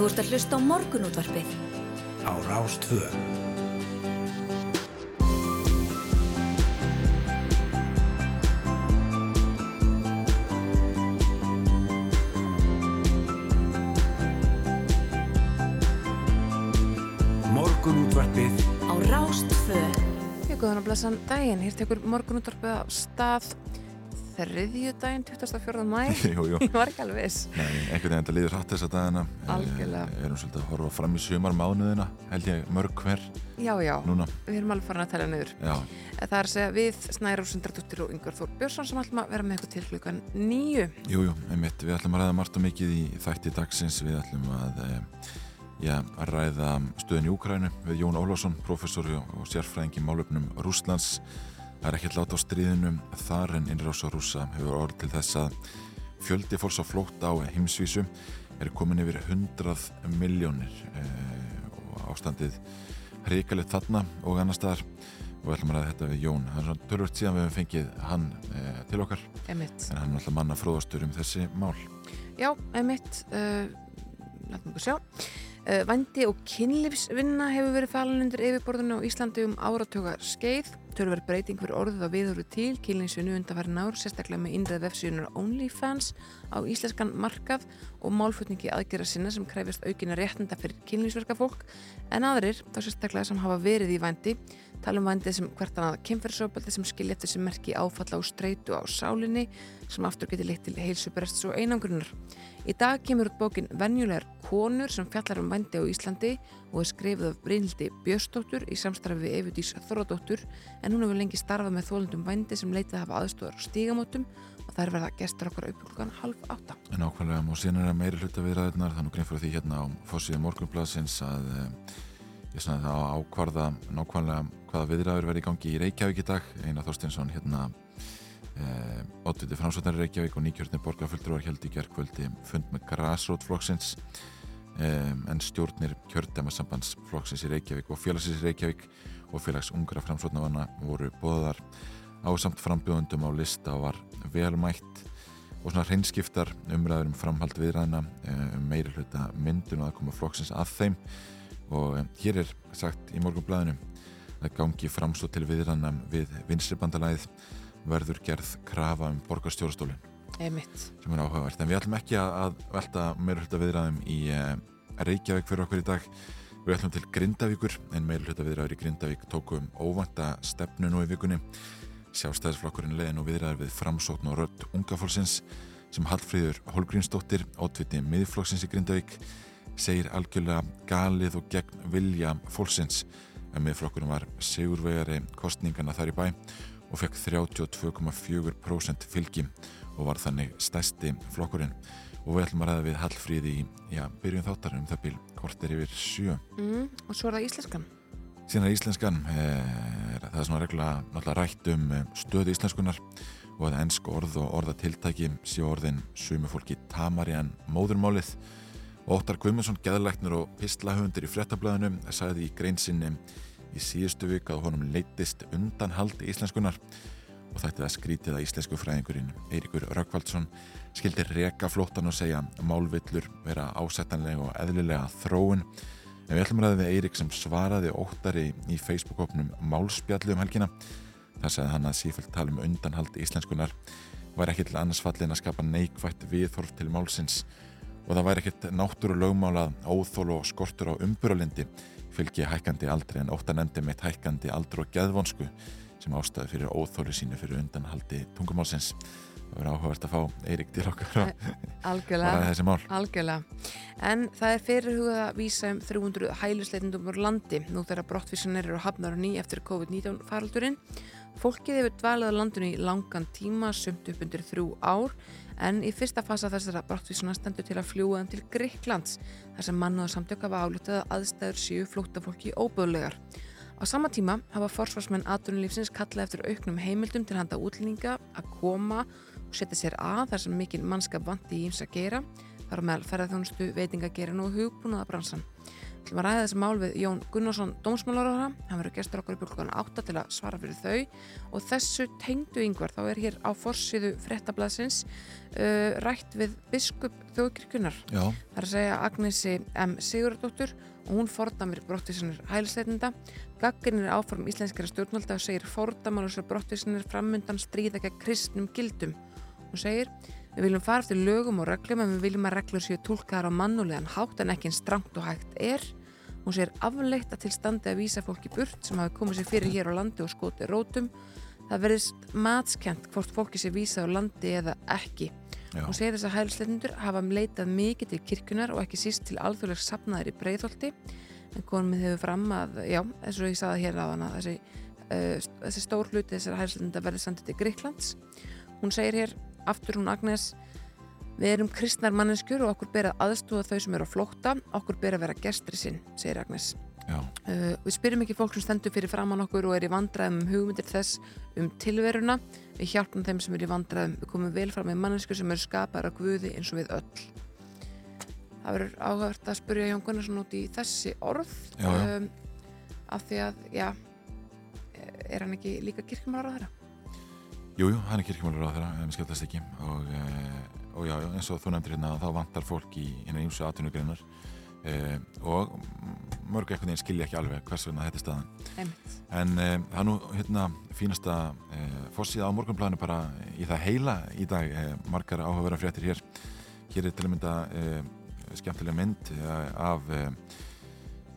Þú ert að hlusta á morgunútvarpið. Á Rástvö. Morgunútvarpið Á Rástvö. Góðan og blessan daginn, hér tekur morgunúttarpið á stað þriðju daginn, 24. mæ. Ég var ekki alveg viss. Einhvern veginn þetta líður hratt þessa dagina Algjörlega. Við erum svolítið að horfa fram í sumarmánuðina held ég mörg hver Já, já, núna. Við erum alveg farin að tella niður. Já, Það er að segja við Snæra Sundardóttir og Yngvar Þór Björnsson sem ætlum að vera með ykkur til klukkan nýju jú, jú, einmitt. Við ætlum að ræða margt og mikið í þætti dagsins. Við ætlum að, e, já, að ræða stöðin í Úkrænu við Jón Ólásson, professor og sérfræðingi málöfnum Rúslands Það er ekkert láta á stríðinum þar en innrás á rúsa hefur orð til þess að fjöldi fólks á flótt á heimsvísu er komin yfir 100 miljónir eh, og ástandið hrikalegt þarna og annar staðar. Og við ætlum að ræða þetta við Jón. Það er svona tölvöld síðan við hefum fengið hann eh, til okkar. Emitt en hann er alltaf manna fróðastur um þessi mál. Já, emitt uh, Látum við sjá. Uh, Vændi og kynlífsvinna hefur verið falin undir yfirborðinu á Íslandi um áratöga skeið Tölverð breyting fyrir orðið á viðhóru til kynlífsvinnu undanfærin ár sérstaklega með innræð vefsíðunar OnlyFans á íslenskan markað og málfutningi aðgerra sinna sem krefjast aukina réttenda fyrir kynlífsverka fólk en aðrir, þá sérstaklega sem hafa verið í vændi tala um vændið sem hvert annað kynferðsóbaldi sem skilja eftir sem merki áfalla og streitu á sálinni sem aftur getur leitt til heilsuberests og einangrunar. Í dag kemur út bókin Venjulegar konur sem fjallar um vændi á Íslandi og er skrifið af Brynildi Björstóttur í samstarfi við Evudís Þorradóttur en hún hefur lengi starfað með þólundum vændi sem leitið hafa aðstofar á stígamótum og það er verið að gestur okkar upp klukkan halv átta. En ákvæmlega og síðan er að meiri hluta viðræðunar þannig hérna á að ég svona það á ákvarða nákvæmlega hvaða viðræður verið í gangi í Reykjavík í dag. Einar Þorstinsson hérna e, Ottviti Framsvöldar í Reykjavík og nýkjörnir borgarfulltrúar held í gerðkvöldi fund með Grasrótflokksins e, en stjórnir kjördæmasambandsflokksins í Reykjavík og félagsins í Reykjavík og félags ungra framsvöldnavanna voru bóðar á samt frambjóðundum á lista og var velmætt og svona hreinskiptar umræður um framhald viðræðina um meiri hluta myndun og að koma flokksins að þeim og hér er sagt í morgunblæðinu að gangi framstóð til viðræðina við vinstribandalæðið verður gerð krafa um borgarstjórastólinn. Emitt. sem er áhugavert. En við ætlum ekki að velta meiri hluta viðræðum í Reykjavík fyrir okkur í dag. Við ætlum til Grindavíkur en meiri hluta viðræður í Grindavík tókum óvænta stefnu nú í vikunni. Sjálfstæðisflokkurinn leiði nú viðræður við framsókn og rödd ungafólksins sem Hallfríður Holgrínsdóttir, ótviti miðflokksins í Grindavík, segir algjörlega galið og gegn vilja fólksins. En miðflokkurinn var sigurvegari kostningana þar í bæ og fekk 32,4% fylgi og var þannig stæsti flokkurinn. Og við ætlum að ræða við Hallfríði í já, byrjun þáttar um það bíl kortir yfir sjö. Mm, og svo er það íslenskan. Síðan er íslenskan, er, það er svona náttúrulega rætt um stöðu íslenskunar og að ennsk orð og orðatiltæki séu orðin sumi fólki tamari en móðurmálið Óttar Guðmundsson, geðlæknir og pislahundir í frettablaðinu, sagði í greinsinni í síðustu vik að honum leittist undanhald íslenskunar og þetta skrítið að íslensku fræðingurinn Eiríkur Rökkvaldsson skildi reka flóttan og segja málvillur vera ásettanlega og eðlilega þróun. En við ætlum að ræða við Eirik sem svaraði óttari í Facebook-opnum Málspjallu um helgina. Það sagði hann að sífælt tala um undanhald íslenskunar var ekki til annars fallin að skapa neikvægt viðhorf til málsins og það væri ekkert náttúru lögmálað óþól og skortur á umburalindi fylgi hækkandi aldri en óttan endi meitt hækkandi aldru og geðvonsku sem ástæði fyrir óþólu sínu fyrir undanhaldi tungumálsins. Það verður áhugavert að fá Eirik til okkar og ræða þessi mál. Algjörlega. En það er fyrirhugað að vísa um 300 hælusleitundum úr landi nú þegar brottvísanir eru hafnar og ný eftir COVID-19 faraldurinn. Fólkið hefur dvalið á landinu í langan tíma, sumt upp undir þrjú ár, en í fyrsta fasa þessara brottvísuna stendur til að fljúa þeim til Greiklands, þar sem mannaða samtök hafa álutið að aðstæður séu flóttafólki óböðlegar. Á sama tíma hafa forsvarsmenn aðdunulífsins kallað eftir auknum heimildum til handa útlendinga að koma og setja sér að þar sem mikil mannskap vanti í íms að gera þar á meðal ferðarþjónustu, veitingagerin og hugbúnaða bransan. Við ætlum að ræða þessi mál við Jón Gunnarsson dómsmálaráðara, hann verður gestur okkur í klukkan 8 til að svara fyrir þau og þessu tengdu yngvar þá er hér á forsiðu frettablaðsins uh, rætt við biskup Það er að segja Agnesi M. Sigurðardóttur og hún fordamir brottvísinir hælisleitenda. Gagginir áform íslenskara stjórnvalda og segir fordamálusar brottvísinir framundan stríða gegn kristnum gildum. Hún segir, við viljum fara eftir lögum og reglum en við viljum að reglur séu tólkaðar á mannulegan hátt en ekki eins strangt og hægt er. Hún segir afleitt að til standi að vísa fólki burt sem hafi komið sér fyrir hér á landi og skotið rótum. Það verðist matskent hvort fólki sé vísað á landi eða ekki. já, Hún segir þess að hælisleitundur hafa leitað mikið til kirkjunar og ekki síst til alþjóðlegs safnaðir í breiðholti en komið hefur fram að, já, eins og ég sagði hér á hana þessi, uh, þessi stór hluti þessar hælisleitunda verði sandið til Gríklands hún segir hér, aftur hún Agnes við erum kristnar manneskjur og okkur ber að aðstúða þau sem eru á flótta okkur ber að vera gestri sinn, segir Agnes Uh, við spyrjum ekki fólk sem stendur fyrir framann okkur og er í vandræðum um hugmyndir þess um tilveruna. Við hjálpum þeim sem er í vandræðum. Við komum vel fram með mannesku sem eru skapar af Guði eins og við öll. Það verður áhört að spyrja Jón Gunnarsson út í þessi orð. Já, já. Um, af því að, já, er hann ekki líka kirkjumálar á þeirra? Jú, jú, hann er kirkjumálur á þeirra, um skellast ekki. Og, uh, og já, eins og þú nefndir hérna þá vantar fólk í hérna ímsu atvinnugreinar. Uh, og mörg einhvern veginn skilja ekki alveg hvers vegna þetta er staðan. En um, það er nú hérna fínasta fórsíða á morgunplæðinu bara í það heila í dag, margar áhugaverða fréttir hér. Hér er til að mynda skemmtilega mynd af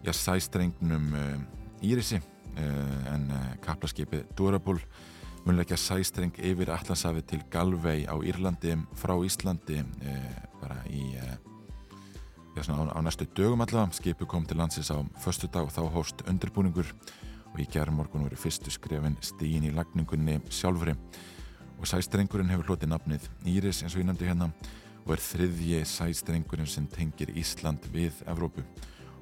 já, sæstrengnum Írisi en kaplaskipið Durable munleikja sæstreng yfir Allansafi til Galvei á Írlandi frá Íslandi uh, bara í uh, já, svona, á, á næstu dögum allavega. Skipið kom til landsins á föstu dag og þá hóst undirbúningur og í gerð morgun voru fyrstu skrefin stíin í lagningunni sjálfri. Og sæstrengurinn hefur hlotið nafnið Íris eins og ég nefndi hérna og er þriðji sæstrengurinn sem tengir Ísland við Evrópu.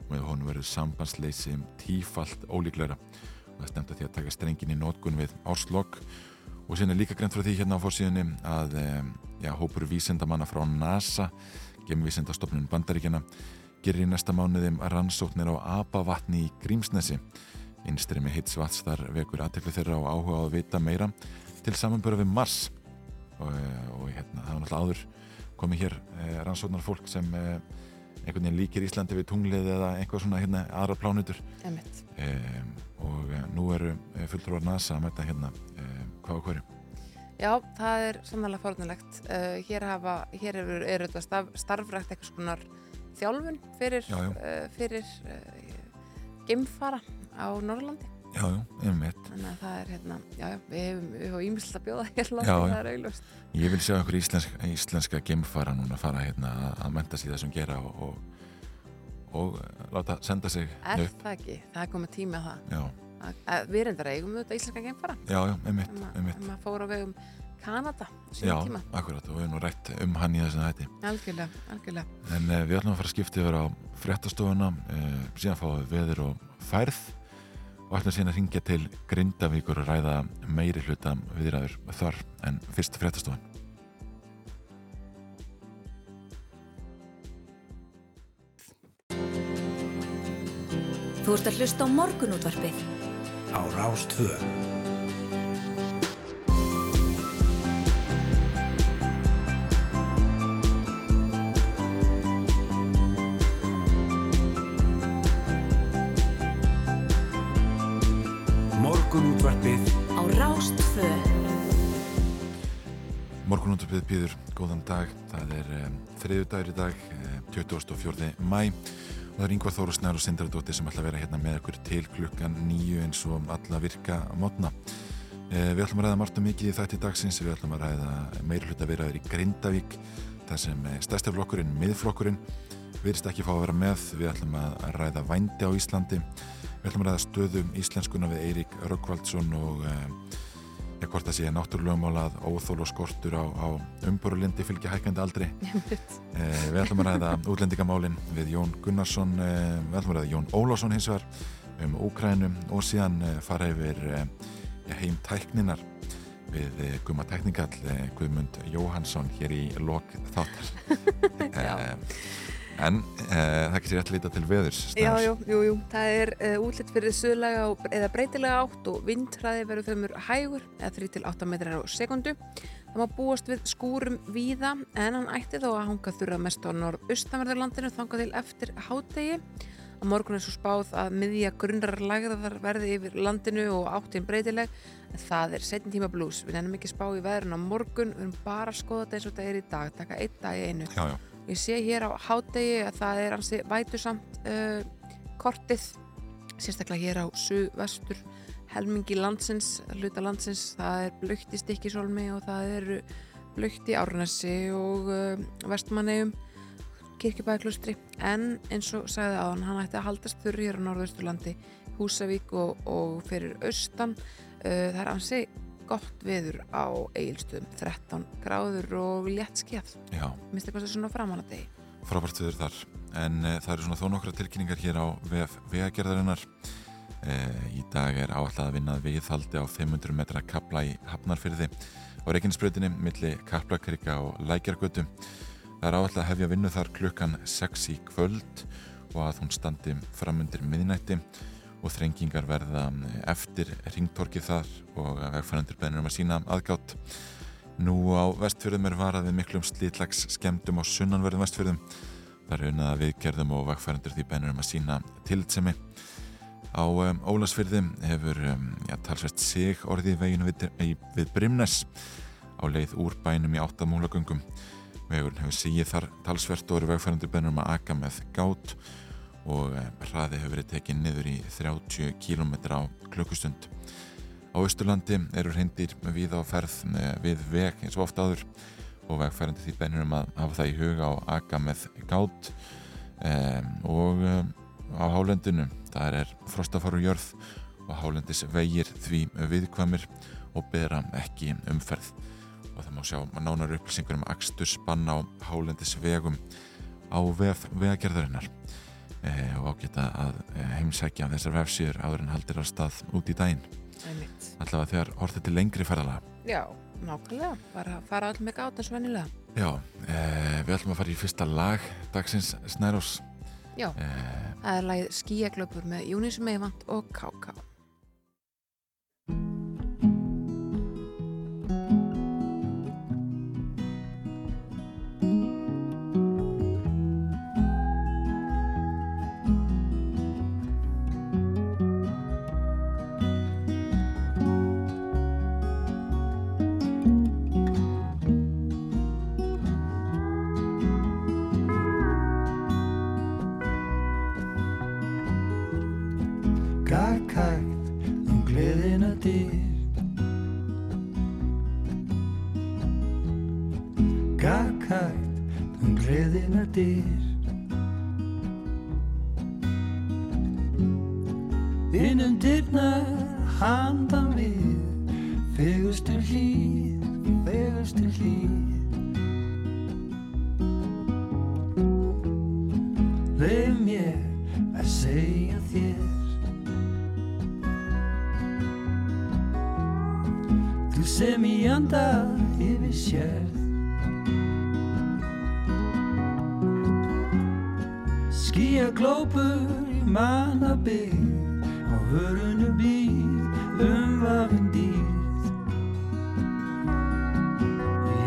Og með honum verður sambandsleysi tífalt ólíklæra það stemta því að taka strengin í nótkun við árslokk og síðan er líka greint frá því hérna á fórsíðunni að já, hópur vísindamanna frá NASA gemvísindastofnun Bandaríkjana gerir í næsta mánuðum rannsóknir á apavatni í Grímsnesi. Innstrimi hitsvats þar vekur aðtekli þeirra og áhuga á að vita meira til samanböru við Mars. Og, og hérna, það var náttúrulega áður komið hér eh, rannsóknar fólk sem eh, einhvern veginn líkir Íslandi við tunglið eða einhvað svona hérna aðra plánutur eh, og eh, nú eru eh, fulltrúar NASA að mæta hérna eh, hvað og hverju Já, það er sannlega fornulegt. Uh, hér hafa, hér eru, eru starf, starfrækt eitthvað skonar þjálfun fyrir, Já, já. uh, fyrir uh, geimfara á Norrlandi. Já, já, einmitt Þannig að það er hérna, já, já, við hefum, ímislega að bjóða hér landi, Já, já. það er auglust. Ég vil sjá einhver íslensk, íslenska geimfara núna fara hérna að, að menta sig í þessum gera og, og, og eh, láta senda sig Er upp. það ekki? Það er komið tími á það. Já, Að, að við reyndar eigum auðvitað íslenska geimfara. já, já, einmitt, ma- einmitt. ef maður fór á vegum Kanada á Já, tíma. akkurat og við erum nú rætt um hann í þessum hætti. Algjörlega, algjörlega. En uh, við ætlum að fara að skipta yfir á fréttastofuna, uh, síðan fáum við veður og færð og ætlum síðan að ringja til Grindavíkur og ræða meiri hluta viðræður þar en fyrst fréttastofan. Þú ert að hlusta á morgunútvarpið á Rástvö. Morgunundarbið býður góðan dag, það er um, þriðu dagur í dag, um, 24. mæ og það er Yngvar Þóru Snær og Sindradóttir sem ætla að vera hérna með okkur til klukkan nýju eins og alla virka mótna. Uh, við ætlum að ræða margt og mikið í þætti dagsins, við ætlum að ræða meira hluta viðræður í Grindavík, þar sem eh, stærsti flokkurinn, miðflokkurinn, virðist ekki fá að vera með, við ætlum að ræða vændi á Íslandi, við ætlum að ræða stöðum íslenskuna við Eirík Rökkvaldsson og um, Já, hvort það sé náttúrulegumál að óþól og skortur á, á umbúrulindi fylgja hækkandi aldrei. Eh, við ætlum að ræða útlendingamálin við Jón Gunnarsson, eh, við ætlum að ræða Jón Ólásson hins vegar um Úkrænum og síðan eh, fara yfir ja, heim tækninar við Guma Teknikall, eh, Guðmund Jóhansson hér í lok þáttar. Já. Eh, En eh, það getur rétt að líta til veðurs. Já, jú, jú. Það er uh, útlitt fyrir söðlega eða breytilega átt og vindhraði verður þaumur hægur eða 3-8 metrar á sekundu. Það má búast við skúrum víða en hann ætti þó að hanga þurra mest á norð-austanverðurlandinu þanga til eftir hádegi. Á morgun er svo spáð að miðja grunnar lagðar verði yfir landinu og áttin breytileg. Það er setjum tíma blús. Við nefnum ekki spá í veðrun á morgun, við erum bara að skoða þetta eins og þetta er í dag, taka einn dag í einu. Já, já. Ég sé hér á hádegi að það er ansi vætusamt uh, kortið, sérstaklega hér á suðvestur helmingi landsins, hluta landsins, það er blökt í stikkisólmi og það er blökt í árnesi og uh, vestmannegjum, kirkjubæðklustri, en eins og sagði aðan, hann ætti að haldast þurri hér á norðausturlandi, Húsavík og, og fyrir austan, uh, það er ansi gott veður á eigilstöðum 13 gráður og létt Já, minnst eitthvað svona framan að degi frábært viður þar. En eh, það eru svona þó nokkra tilkynningar hér á vegagerðarinnar. Eh, í dag er áallega að vinna viðhaldi á 500 metra kapla í Hafnarfyrði á Reykjanesbröðinni milli Kaplakrika og Lækjargötu. Það er áallega að hefja vinnu þar klukkan 6 í kvöld og að hún standi fram undir miðnætti og þrengingar verða eftir ringtorkið þar og vegfærandur bennir um að sína aðgátt. Nú á vestfjörðum er varað við miklum slítlags skemmtum á sunnanverðum vestfjörðum. Það er unnað að viðgerðum og vegfærandur því bennir um að sína tilitsemi. Á um, Ólasfjörðum hefur um, ja, talsvert sig orðið veginu við, við Brimnes á leið úr bænum í áttamúlagöngum. Vegurinn hefur sigið þar talsvert og eru vegfærandur bennir um að aka með gátt og hraði hefur verið tekið niður í 30 km á klukkustund. Á Östurlandi eru reyndir við á ferð við veg eins og ofta áður og vegfærandi því bennir um að hafa það í huga og aga með gátt um, og um, á hálendinu. Það er frostafaru jörð og hálendis vegir því viðkvamir og bera ekki umferð. Og það má sjá nánar upplýsingur um axtur spann á hálendis vegum á vef vegagerðarinnar. e, og ágeta að heimsækja þessar vefsýður áður en haldir á stað út í daginn. Allavega þegar hortið til lengri ferðala Já, nákvæmlega, bara fara all með gátt eins og vennilega Já, eh, við ætlum að fara í fyrsta lag dagsins Snærós. Já, eh, það er lagið Skíaglöpur með Júnis Meivand og K.K. dyr Innum dyrnar handa mér Fegustu hlýr, fegustu hlýr. Leif mér að segja þér. Þú sem ég anda yfir sér. nýja glópur í mannabið á hörunu býð um vafinn dýð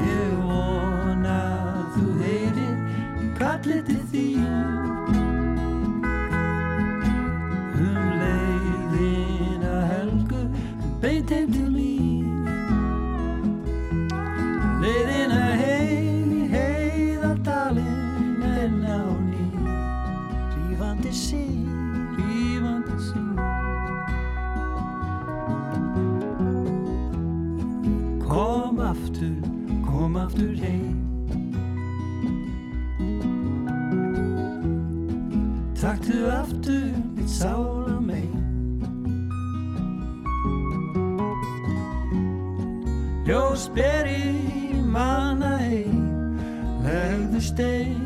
Ég vona þú heyrir kallið til því um leiðina helgu beint heim til líf painting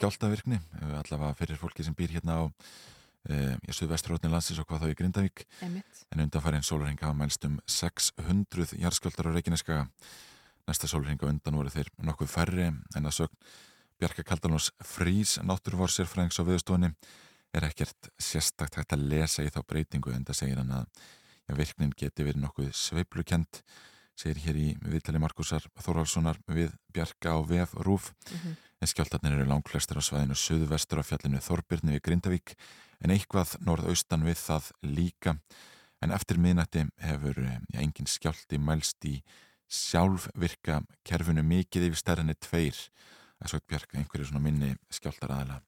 þessi skjáltavirkni, uh, allavega fyrir fólki sem býr hérna á uh, í Suðvesturhóttni landsins og hvað þá í Grindavík Einmitt. en undanfærin sólurhinga hafa mælst um 600 jarðskjáltar á Reykjaneska næsta sólurhinga undan voru þeir nokkuð færri en að sögn Bjarka Kaldalós Frís náttúruvár sérfræðings á viðstofunni er ekkert sérstakt hægt að lesa í þá breytingu en það segir hann að ja, virknin geti verið nokkuð sveiplukent segir hér í viðtali Markusar Þórhalssonar við Bjarka á VF Rúf Mhm. En skjáltarnir eru langflestur á svæðinu söðvestur á fjallinu Þorbirni við Grindavík en eitthvað norðaustan við það líka. En eftir miðnætti hefur ja, engin skjálti mælst í sjálfvirka kerfinu mikið yfir stærðinni tveir. Að svo Bjarka einhverju svona minni skjáltar aðala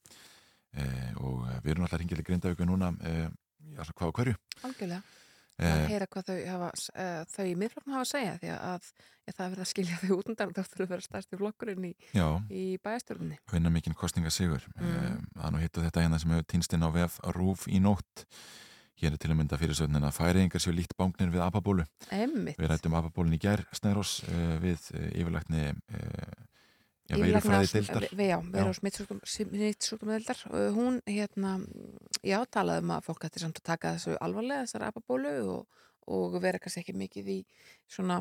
e, og við erum alltaf ringið í Grindavíku núna e, já, hvað og hverju? Algjörlega. Að heyra hvað þau, hafa, uh, þau í miðflokknum hafa að segja því að ég, það er verið að skilja þau út undan og þá þurfur að vera stærsti flokkurinn í, í bæjastjórnunni. vinna mikinn kostninga-sigur Mm. mm. það er nú hittu þetta hérna sem hefur týnst inn á VF Rúf í nótt hér er til að mynda fyrir sögnin að færiðingar séu líkt bánknir við apabólu Emmitt. við rættum apabólun í gær Snærós uh, við uh, yfirlækni uh, já, Yfirlækna- veirufræði deildar Já, veira á smittsjúkdómadeildar og hún hérna, já, talaði um að fólk ætti samt að taka þessu alvarlega þessar apabólu og, og vera kannski ekki mikið í svona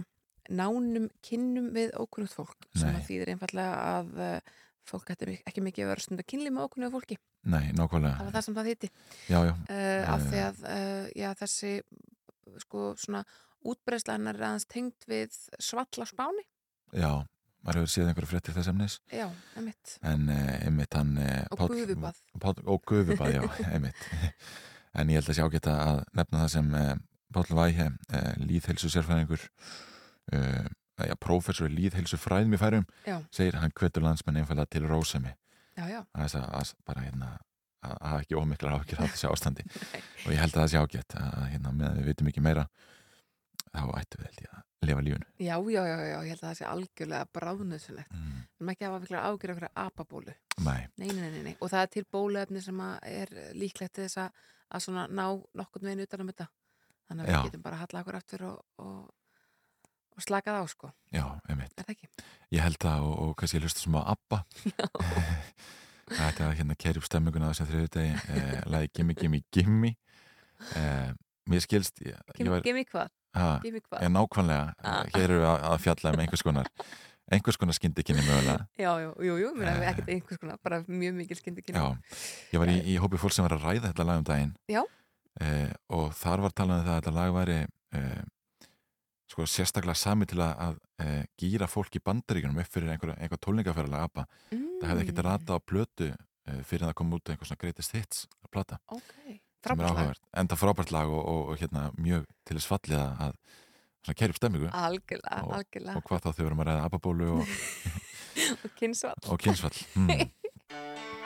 nánum kinnum við ókunnugt fólk sem Nei. að þýðir einfallega að uh, fólk ætti ekki mikið að vera stund að kynli með ókunnugt fólki, nei, það nákvæmlega var það sem það þýtti já, já, uh, af Eh. því að uh, já, þessi sko svona útbreysla hennar er aðeins tengt við svall á spáni. Já maður hefur séð einhverju fréttir þess emnis já, emitt en uh, einmitt hann uh, og gufubað. Páll, og gufubað, já, einmitt. En ég held að sé ágætt að nefna það sem uh, Páll Væhe líðhelsu sérfræðingur uh, já, prófessor í líðhelsu fræðum í færum já, segir hann hvetur landsmenn einfallega til rósemi. Já, já, að, að, bara hérna að hafa ekki ómiklar áhyggjur af þessu ástandi. Og ég held að það sé ágætt að hérna, við vitum ekki meira þá ættum við held ég að lifa lífunu já, já, já, já, ég held að það sé algjörlega bráðnöðsynlegt mm. við erum ekki að hafa miklar ágjör okkur apabólu. Nei, nei, nei, nei, nei, og það er til bóluefni sem að er líklegt til þess að, að svona ná nokkurn veginn utan um þetta. Þannig að Já. við getum bara að halla okkur aftur og, og, og slaka það á, sko, já, einmitt. Er það ekki? Ég held það og, og kannski ég hlusta sem á ABBA Þetta var hérna kerjum stemminguna þessum þriðu degi eh, lagi Gimme Gimme Gimme. Eh, Mér skilst ég, ég var, Gimme hvað? Hvað? nákvæmlega. Ah. hér eru við að, að fjalla um einhvers konar einhvers konar skyndikinni mögulega. Já, já, jú, jú, mér er Eh. ekkert einhvers konar, bara mjög mikil skyndi Já, ég var í, í hópi fólk sem var að ræða þetta lag um daginn. Já. eh, og þar var talað um það að þetta lag væri eh, sko sérstaklega sami til að, að eh, gýra fólk í bandaríkunum upp fyrir einhver, einhver tólningaferðalega ABBA. Mm, það hefði ekkert ratað á plötu uh, fyrir að það kom út einhver svona greatest hits plata, Ok, en það frábært lag. og, og, og hérna mjög til þess fallið að, svona kerjum stemmingu Algjörlega, Og- algjörlega. og hvað þá þau vorum að ræða ababólu og, og kynnsvall og kynsfall mm.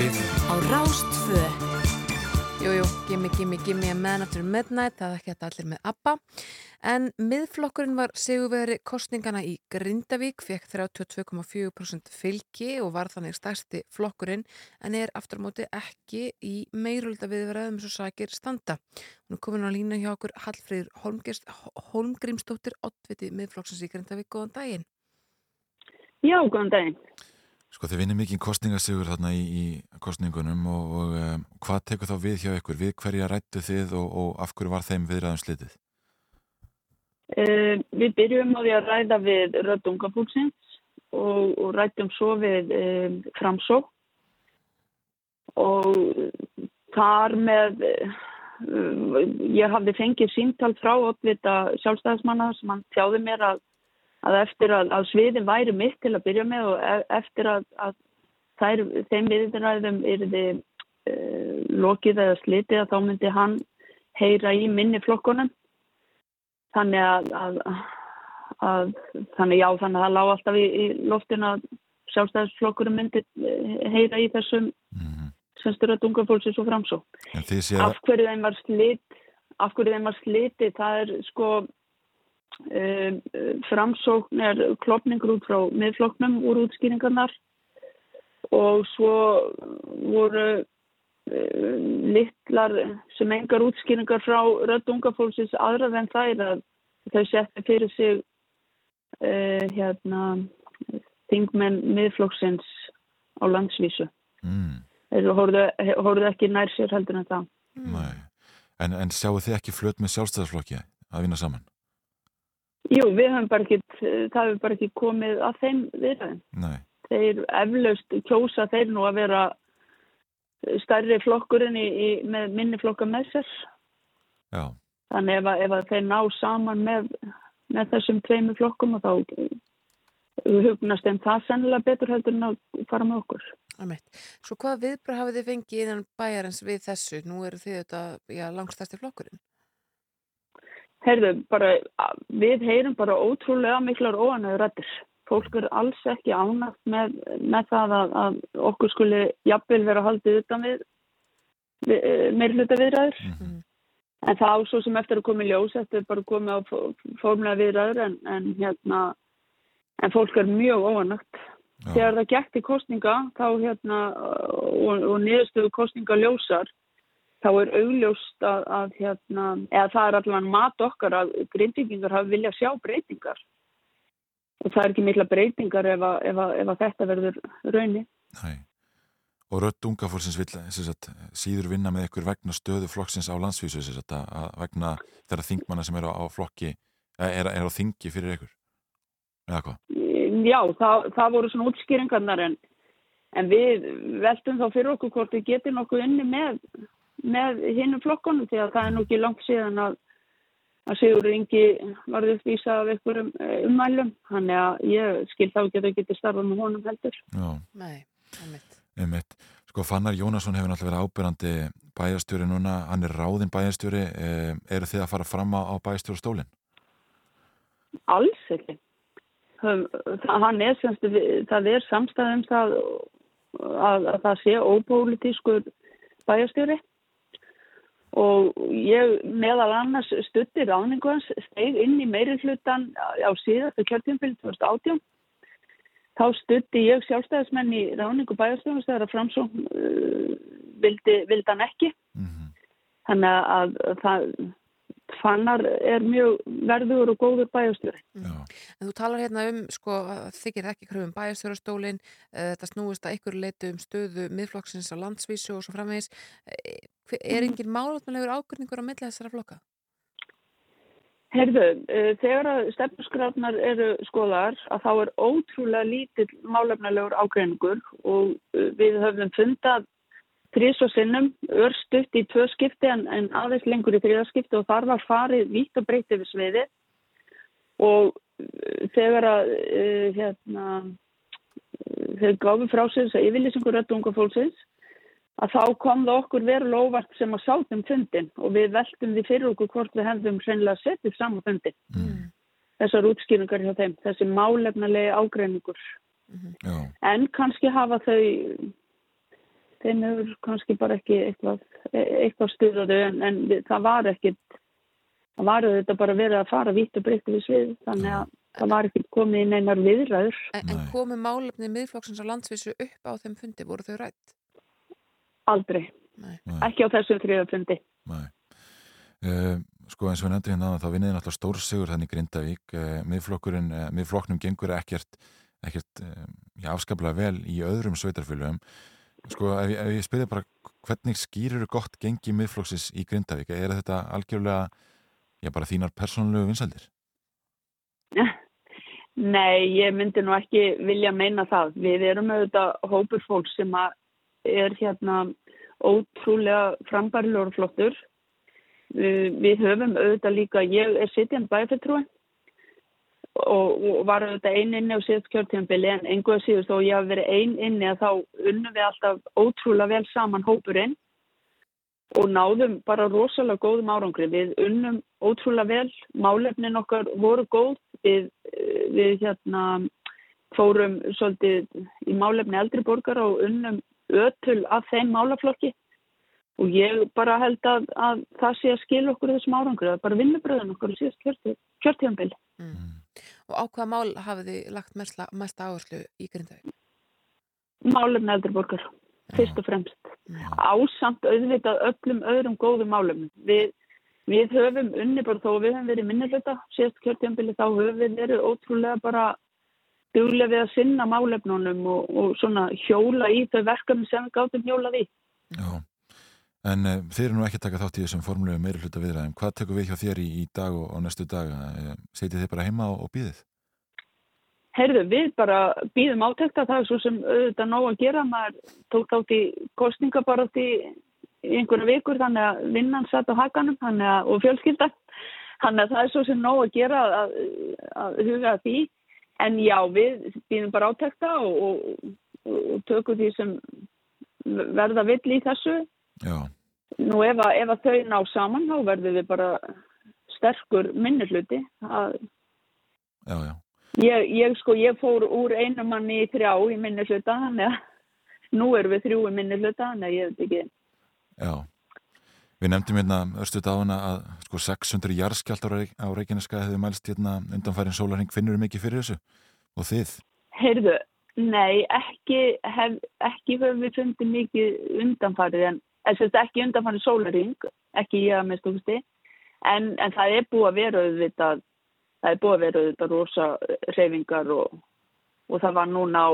Útvarpið á Rástfö. Jújú, gimme, gimme, gimme a man after midnight, það er ekki að allir með ABBA. En miðflokkurinn var sigurveri kostningana í Grindavík, fekk 32,4% fylgi og var þannig stærsti flokkurinn, en er aftur á móti ekki í meirulda viðverðum svo sakir standa. Hún er komin á lína hjá okkur Hallfríður Holmgrímsdóttir, ottviti miðflokksins í Grindavík. Góðan daginn. Já, góðan daginn. Sko þið vinnir mikið kostningasögur þarna í, í kostningunum og, og um, hvað tekur þá við hjá ykkur? Við hverja rættu þið og, og af hverju var þeim viðræðum slitið? Uh, við byrjum á því að ræða við Röddungafólksins og, og rættum svo við uh, Framsó og þar með uh, ég hafði fengið síntal frá oddvita sjálfstæðismanna sem hann tjáði mér að að eftir að, að sviðin væri mitt til að byrja með og e- eftir að, að þær, þeim viðræðum er þið uh, lokið eða slitið að þá myndi hann heyra í minni flokkonum þannig að, að þannig já þannig að það lág alltaf í, í loftin að sjálfstæðisflokkurum myndi eh, heyra í þessum mm -hmm. sem styrir að dunga fólksins og framsó af hverju þeim var slit af hverju þeim var slitið það er sko framsókn er klopningur út frá miðfloknum úr útskýringarnar og svo voru um, litlar sem engar útskýringar frá röddungafólksins aðrað en það er að þau setja fyrir sig uh, hérna þingmenn miðflokksins á landsvísu mm. þeir hóruðu ekki nær sér heldur en það Nei. En, en sjáu þið ekki flöt með sjálfstæðarflokki að vinna saman? Jú, við höfum bara ekki, það hefur bara ekki komið að þeim viðræðin. Nei. Þeir eflaust kjósa þeir nú að vera stærri flokkurinn í, í, með minni flokka með sér. Já. Þannig ef, að, ef þeir ná saman með, með þessum tveimu flokkum og þá hugnast þeim það sennilega betur heldur en að fara með okkur. Aðmett. Svo hvað viðbröð hafið þið fengið innan bæjarins við þessu? Nú eru þið þetta langstæsti flokkurinn. Heyrðu, bara, við heyrum bara ótrúlega miklar óanæður rættir. Fólk er alls ekki ánægt með, með það að, að okkur skuli jafnvel vera haldið utan við, við eh, meirfluta viðræður. Mm -hmm. En það ásó sem eftir að koma í ljós, eftir bara að koma á fórmlega viðræður en, en, hérna, en fólk er mjög óanægt. Þegar það gætt í kostninga þá, hérna, og, og niðurstöðu kostninga ljósar, þá er augljóst að, að hérna, eða það er allavega mat okkar að grindvikingar hafa viljað sjá breytingar og það er ekki mikla breytingar ef, að, ef, að, ef að þetta verður raunni. Nei. Og rött unga fólksins vil sagt, síður vinna með ykkur vegna stöðu flokksins á landsvísu sagt, að vegna þeirra þingmanna sem eru á, á flokki, er, er á þingi fyrir ykkur, eða hvað? Já, það, það voru svona útskýringarnar en, en við veltum þá fyrir okkur hvort við getum okkur inni með með hinnum flokkonum því að það er nú ekki langt síðan að, að Sigur Ingi varði uppvísað af einhverjum eh, ummælum. Þannig að ég skil þá ekki að þau geti starfað með honum heldur. Já, Nei, einmitt. einmitt. Sko Fannar Jónasson hefur náttúrulega verið ábyrgandi bæjastjóri núna, hann er ráðin bæjastjóri eh, eru þið að fara fram á, á bæjastjóru stólinn? Alls ekki. Hann er semst það er samstæðum það að, að það sé ópólitískur bæjastjóri og ég meðal annars stutti ráningu hans, steg inn í meiri hlutan á síðastu kjörtjumfylg 2018. Þá stutti ég sjálfstæðismenn í ráningu bæjarstofnum þegar að framsóng uh, vildi, vildi hann ekki. Mm -hmm. Þannig að það fannar er mjög verður og góður bæjastjóri. En þú talar hérna um, sko, þykir ekki kröfum bæjastjórastólinn, uh, þetta snúist að ykkur leitu um stöðu miðflokksins á landsvísu og svo framvegis. Er engin málutmælegur ákvörningur á milli þessara flokka? Herðu, uh, þegar að stefnusgrafnar eru skoðar að þá er ótrúlega lítill málefnalegur ákvörningur og uh, við höfum fundað þrís og sinnum, örstutt í tvö skipti en, en aðeins lengur í þriðaskipti og þar var farið vítt og breytið við sviði og þegar að hérna, þeir gáfi frá sig þess að yfirlýsingur rættu unga fólksins að þá kom það okkur veru lofart sem að sátum fundin og við veltum því fyrir okkur hvort við hefðum sennilega settið saman fundin. Mm. Þessar útskýringar hjá þeim, þessi málefnalegi ágreiningur. Mm -hmm. En kannski hafa þau þeim hefur kannski bara ekki eitthvað, eitthvað stuðaðu en, en það var ekkit það var þetta bara verið að fara vitt og breytti við svið þannig að það var ekkit komið inn einar viðræður En, en Nei. komu málefni miðflokksins á landsvísu upp á þeim fundi, voru þau rætt? Aldrei, Nei. Ekki á þessum þriðafundi Nei. Uh, sko eins og við nefndum hérna áðan, þá vinniði náttúrulega stórsigur þannig Grindavík. Uh, miðflokkurinn, uh, miðflokknum gengur ekkert, ekkert uh, já, afskaplega vel í öðrum sveitarfélögum. Sko ef, ef ég spyrði bara hvernig skýrir gott gengi miðflokksins í Grindavík? Er þetta algjörlega já bara þínar persónulegu vinsældir? Nei, ég myndi nú ekki vilja meina það. Við erum auðvitað hópur fólk sem að er hérna ótrúlega frambærilegur flottur. Við, við höfum auðvitað líka, ég er sitjandi bæfettrúi og, og var auðvitað ein inni á síðast kjörtíðanbili en einhverja síðust og ég hafi verið ein inni að þá unnum við alltaf ótrúlega vel saman hópurinn og náðum bara rosalega góðum árangri. Við unnum ótrúlega vel, málefnin okkar voru góð, við, eh, við hérna fórum svolítið í málefni eldri borgar og unnum ötul af þeim málaflokki og ég bara held að, að það sé að skilja okkur þessum árangri, það er bara vinnubröðun okkur síðast kjörtíðanbili. Mm. Og á hvaða mál hafið þið lagt mesta áherslu í Grindavík? Málefni eldri borgar, fyrst og fremst. Mm. ásamt auðvitað öllum öðrum góðum málum. Við, við höfum unni bara þó að við höfum verið minnilöta síðast kjörtjambili þá höfum við verið ótrúlega bara duglega við að sinna málefnunum og, og svona hjóla í þau verkefni sem við gátum hjólað í. Já, en uh, þeir eru nú ekki að taka þátt í þessum formulegu meiri hluta viðræðum hvað tekur við hjá þér í, í dag og, og næstu dag uh, setið þið bara heima og, og býðið? Heyrðu, við bara býðum átekta það svo sem auðvitað nóg að gera. Maður tók þátt í kostninga bara í, einhverja vikur þannig að vinnan satt á hakanum að, og fjölskyldan. Þannig að það er svo sem nóg að gera að, að huga því. En já, við býðum bara átekta og, og, og tökum því sem verða vill í þessu. Já, Nú ef að, ef að þau ná saman þá verðum við bara sterkur minnihluti. Það, já, já Ég, ég sko, ég fór úr einu manni í þrjá í minni hluta, þannig að nú erum við þrjú í minni hluta, þannig að ég veit ekki. Já, við nefndum hérna örstuð á hana að sko 600 jarðskjaldar á Reykjaneska hefði mælst hérna undanfærin sólarhing finnur mikið fyrir þessu og þið? Heyrðu, nei, ekki, hef, ekki höfum við fundið mikið undanfarið, en þess að ekki undanfarið sólaring, ekki ég að með stókusti, en, en það er búið að vera auðvitað, það er búið að vera auðvitað rosa reyfingar og, og það var núna á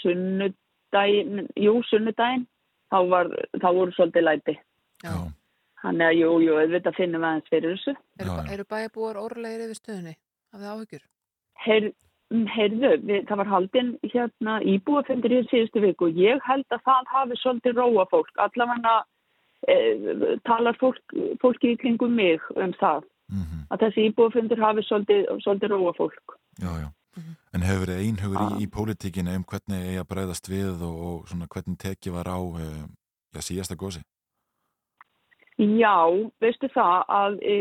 sunnudaginn, jú, sunnudaginn, þá, var, þá voru svolítið læti. Já. Þannig að jú, jú, auðvitað finnum við aðeins fyrir þessu. Eru, eru bæjarbúar orðlegir yfir stöðunni? Hafið þið áhyggjur? Heyr, heyrðu, við, það var haldinn hérna íbúafundir í síðustu viku og ég held að það hafi svolítið róa fólk. Allavega e, talar fólk, fólki í kringum mig um það. Mm Að þessi íbúafundir hafi svolítið, svolítið róa fólk. Já, já. Mhm. En hefur verið einhugur í, í pólitíkinu um hvernig eigi að breyðast við og, og svona hvernig tekið var á já, síðasta gósi? Já, veistu það að e,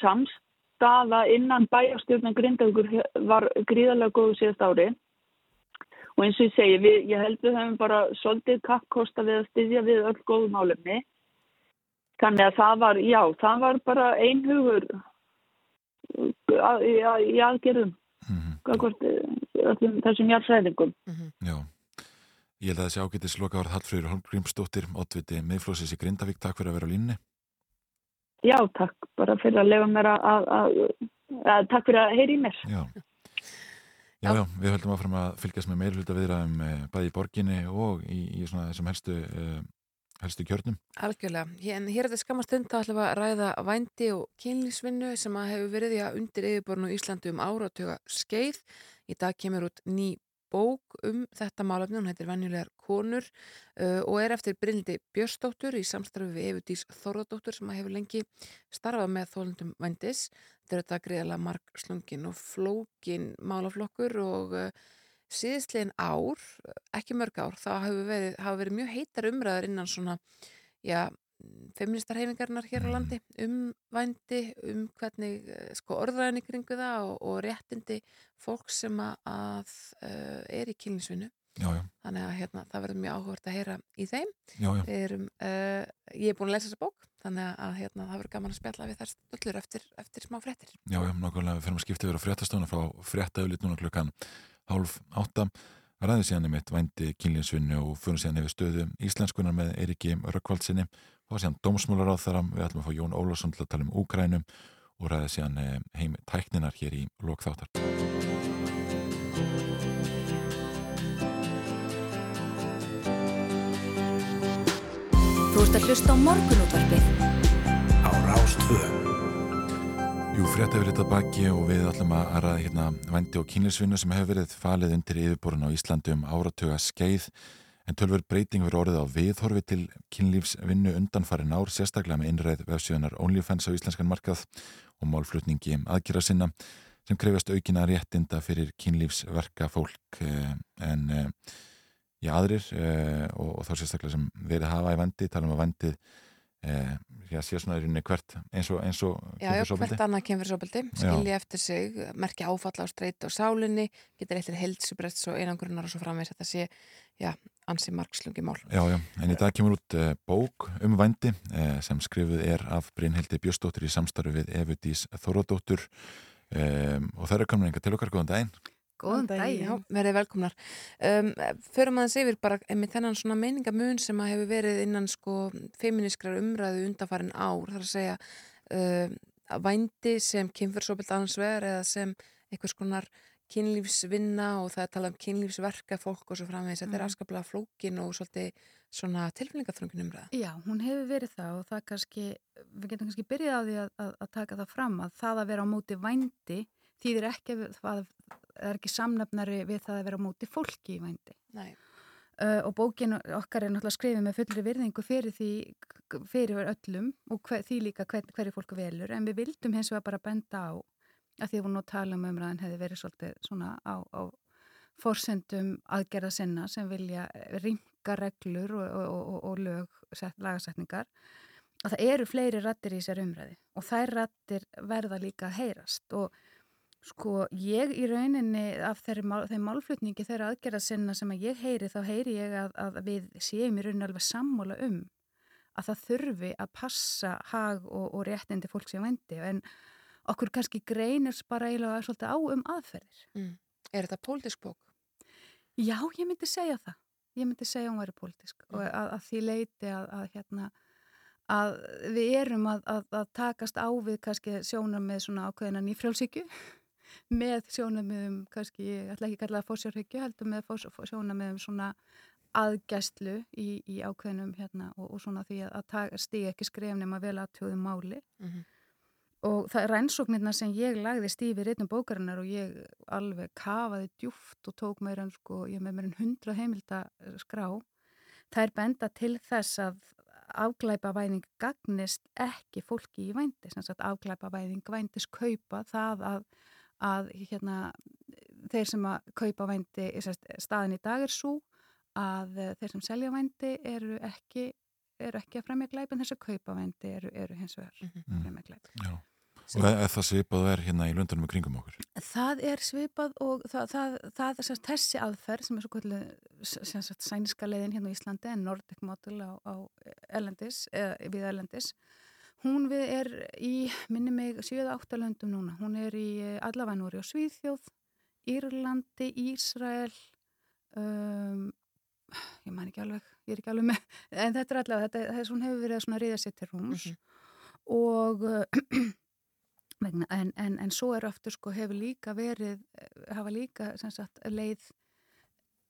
samstaða innan bæjarstjórnan Grindavíkur var gríðarlega góðu síðast ári og eins og ég segi, við, ég held við höfum bara svolítið kappkosta við að styðja við öll góðu málefni. Þannig að það var, já, það var bara einhugur að- í að- í aðgerðum, Mm öllum þessum jarðsræðingum. Mm Já. Ég held að þessi ágætis loka árið Hallfrýður Holmgrímsdóttir, oddviti miðflósis í Grindavík, takk fyrir að vera á línni. Já, takk bara fyrir að lefa mér að, að, að, takk fyrir að heyri í mér. Já. Já, já, við höldum áfram að fylgjast með meirhluta viðræðum eh, bæði í borginni og í, í svona þessum helstu, uh, helstu kjörnum. Algjörlega. Hér, en hér er þetta skamma stund að ætla að ræða vændi og kynlífsvinnu sem að hefur verið í að undir yfirborðinu í Íslandi um áratöga skeið. Í dag kemur út ný bók um þetta málefni, hún heitir Venjulegar konur uh, og er eftir Brynldi Björsdóttur í samstarfi við Evudís Þorðardóttur sem hefur lengi starfað með þólundum vændis. Þetta er þetta greiðlega marg slungin og flókin málaflokkur og uh, síðistlegin ár, ekki mörg ár, þá hafa verið, verið mjög heitar umræðar innan svona, já, feministarhefingarnar hér á landi um vændi, um hvernig eh, sko orðræðin í kringu það og, og réttindi fólk sem að, að uh, er í já, þannig að hérna, það verður mjög áhugavert að heyra í þeim. Já, já. Erum, uh, ég er búin að lesa þessa bók þannig að hérna, það verður gaman að spjalla við þær stöllur eftir, eftir smá fréttir. Já, já, nákvæmlega. Við fyrir að skipta yfir á fréttastofna frá fréttaauðlit núna klukkan hálf átta. Ræðið síðan um eitt vændi kynlíðsvinnu og fyrir síðan yfir stöðu íslenskunar með Eiriki Rökkvaldsinni og síðan dómsmólar á þaram við ætlum að fá Jón Ólafsson til að tala um Úkrænum og ræðið síðan eh, heim tækninar hér í lokþáttar Þú ert að hlusta á morgunútvarpið. Á Rástvö Jú, frétta við litað baki og við ætlum að ræða hérna vændi og kynlífsvinnu sem hefur verið falið undir yfirborun á Íslandi um áratuga skeið en tölver breyting verið orðið á viðhorfi til kynlífsvinnu undanfarin ár sérstaklega með innræð vefsjöðunar OnlyFans á íslenskan markað og málflutningi aðgjara sinna sem krefast aukina réttinda fyrir kynlífsverka fólk eh, en eh, í aðrir eh, og, og þá sérstaklega sem verið hafa í vendi, tala um að vendið já, sé svona í rauninni hvert eins og, eins og Já, hvert annað kemfyrsopildi, skilja eftir sig, merkja áfalla á streytu og sálinni, getur eittir heilsubreyts og einangrunar og svo framvegs þetta sé, já, ansi margslungi mál. Já, já, en í dag kemur út uh, bók um vændi uh, sem skrifuð er af Brynhildi Björstóttir í samstarfi við Evu Dís Þórodóttur um, og það eru komin einhver til okkar góðan daginn. Góðan Já, daginn. verið velkomnar. Um, förum aðeins yfir bara með þennan svona meiningamun sem að hefur verið innan sko feministkrar umræðu undanfarin ár, þar að segja um, að vændi sem kynfyrsopildi annars vegar eða sem einhvers konar kynlífsvinna og það er talað um kynlífsverka fólk og svo framvegis. Þetta er Mhm. afskaplega flókin og svolítið svona tilfinningaþrungin umræða. Já, hún hefur verið það og það kannski, við getum kannski byrjað á því að, að, að taka það fram að það að vera á móti vændi þýðir ekki að það er ekki samnefnari við það að vera á móti fólki í vændi. Nei. Uh, og bókin okkar er náttúrulega skrifið með fullri virðingu fyrir því, fyrir öllum og hver, því líka hver, hverju fólku velur en við vildum hins vegar bara benda á að því að hún nú tala um umræðan hefði verið svolítið svona á, á forsendum aðgerða sinna sem vilja ringa reglur og, og, og, og lög, set, lagasetningar. Og það eru fleiri rattir í sér umræði og þær rattir verða líka að heyrast. Og sko ég í rauninni af þeirri þeim málflutningi þeirra aðgerða sinna sem að ég heyri þá heyri ég að, að við séum í rauninni alveg sammála um að það þurfi að passa hag og, og réttindi fólk sem vendi en okkur kannski greinir bara eiginlega svolítið á um aðferðir. Mm. Er þetta pólitísk bók? Já, ég myndi segja það. Ég myndi segja hún væri pólitísk og að, að því leiti að, að, hérna, að við erum að, að takast á við kannski sjónum með svona ákveðina nýfrjálsíkju með sjónum með um kannski, ég ætla ekki að kalla það fórsjárhyggju, heldur með sjónum með um svona aðgæstlu í, í ákveðinum hérna og, og svona því að stiga ekki skrefnum að vel aðtjóðu máli. Mm -hmm. Og það er rannsóknirna sem ég lagði stífi réttum bókarinnar og ég alveg kafaði djúft og tók meira en sko, ég með meira en hundra heimilda skrá. Það er benda til þess að afglæpa væðing gagnist ekki fólki í vændi, sem sagt afglæpa væðing vændis kaupa það að, að hérna, þeir sem að kaupa vændi, staðin í dag er svo að þeir sem selja vændi eru ekki, eru ekki að fremja glæp en þess að kaupa vændi eru, eru hins vegar mm -hmm. fremja glæp. Já. Og er það svipað er hérna í löndunum og kringum okkur? Það er svipað og það, það, það er sérst, þessi aðferð sem er svo kvöldu sænska leiðin hérna í Íslandi en Nordic Model á, á Erlendis, eða við Erlendis. Hún við er í, minni mig, 7-8 löndum núna. Hún er í allavega núri á Svíðþjóð, Írlandi, Ísrael, um, ég man ekki alveg, ég er ekki alveg með, en þetta er allavega, þetta, þess hún hefur verið að ríða sér til rúms mm -hmm. og En, en, en svo er aftur sko hefur líka verið, hafa líka sagt, leið,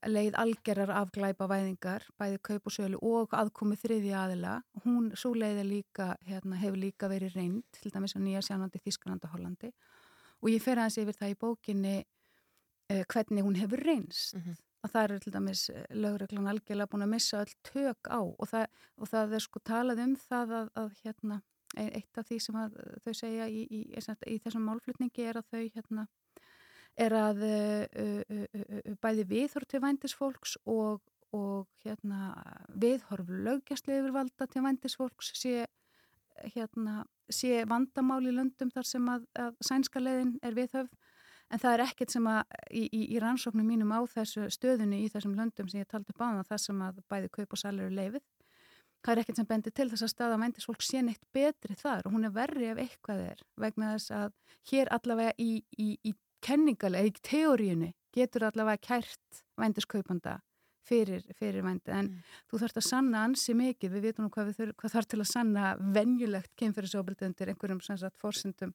leið algerar afglæpa væðingar, bæði kaup og sölu og aðkomi þriði aðila. Hún, svo leiði líka, hérna, hefur líka verið reynd, til dæmis á Nýja Sjánandi, Þísklanda, Hollandi. Og ég fer aðeins yfir það í bókinni eh, hvernig hún hefur reynst. Mm -hmm. Að það eru til dæmis lögreglan algjörlega búin að missa öll tök á og það, og það er sko talað um það að, að hérna eitt af því sem þau segja í, í, í þessum málflutningi er að þau hérna, er að uh, uh, uh, bæði viðhorf til vændisfólks og, og hérna, viðhorf lögjastli yfirvalda til vændisfólks sé, hérna, sé vandamál í löndum þar sem að, að sænska leiðin er viðhöfð. En það er ekkert sem að í, í, rannsóknum mínum á þessu stöðunni í þessum löndum sem ég taldi upp á það sem að bæði kaup og salur er leifið það er ekkert sem bendir til þess að staða vændis fólk sé neitt betri þar og hún er verri ef eitthvað er vegna þess að hér allavega í, í, í kenningalega, í teóriunni getur allavega kært vændiskaupanda fyrir, fyrir vændi en Mm. þú þarfst að sanna ansi mikið, við vitum nú hvað, við hvað þarf til að sanna venjulegt kynferðisofbildi undir einhverjum sem sagt fórsendum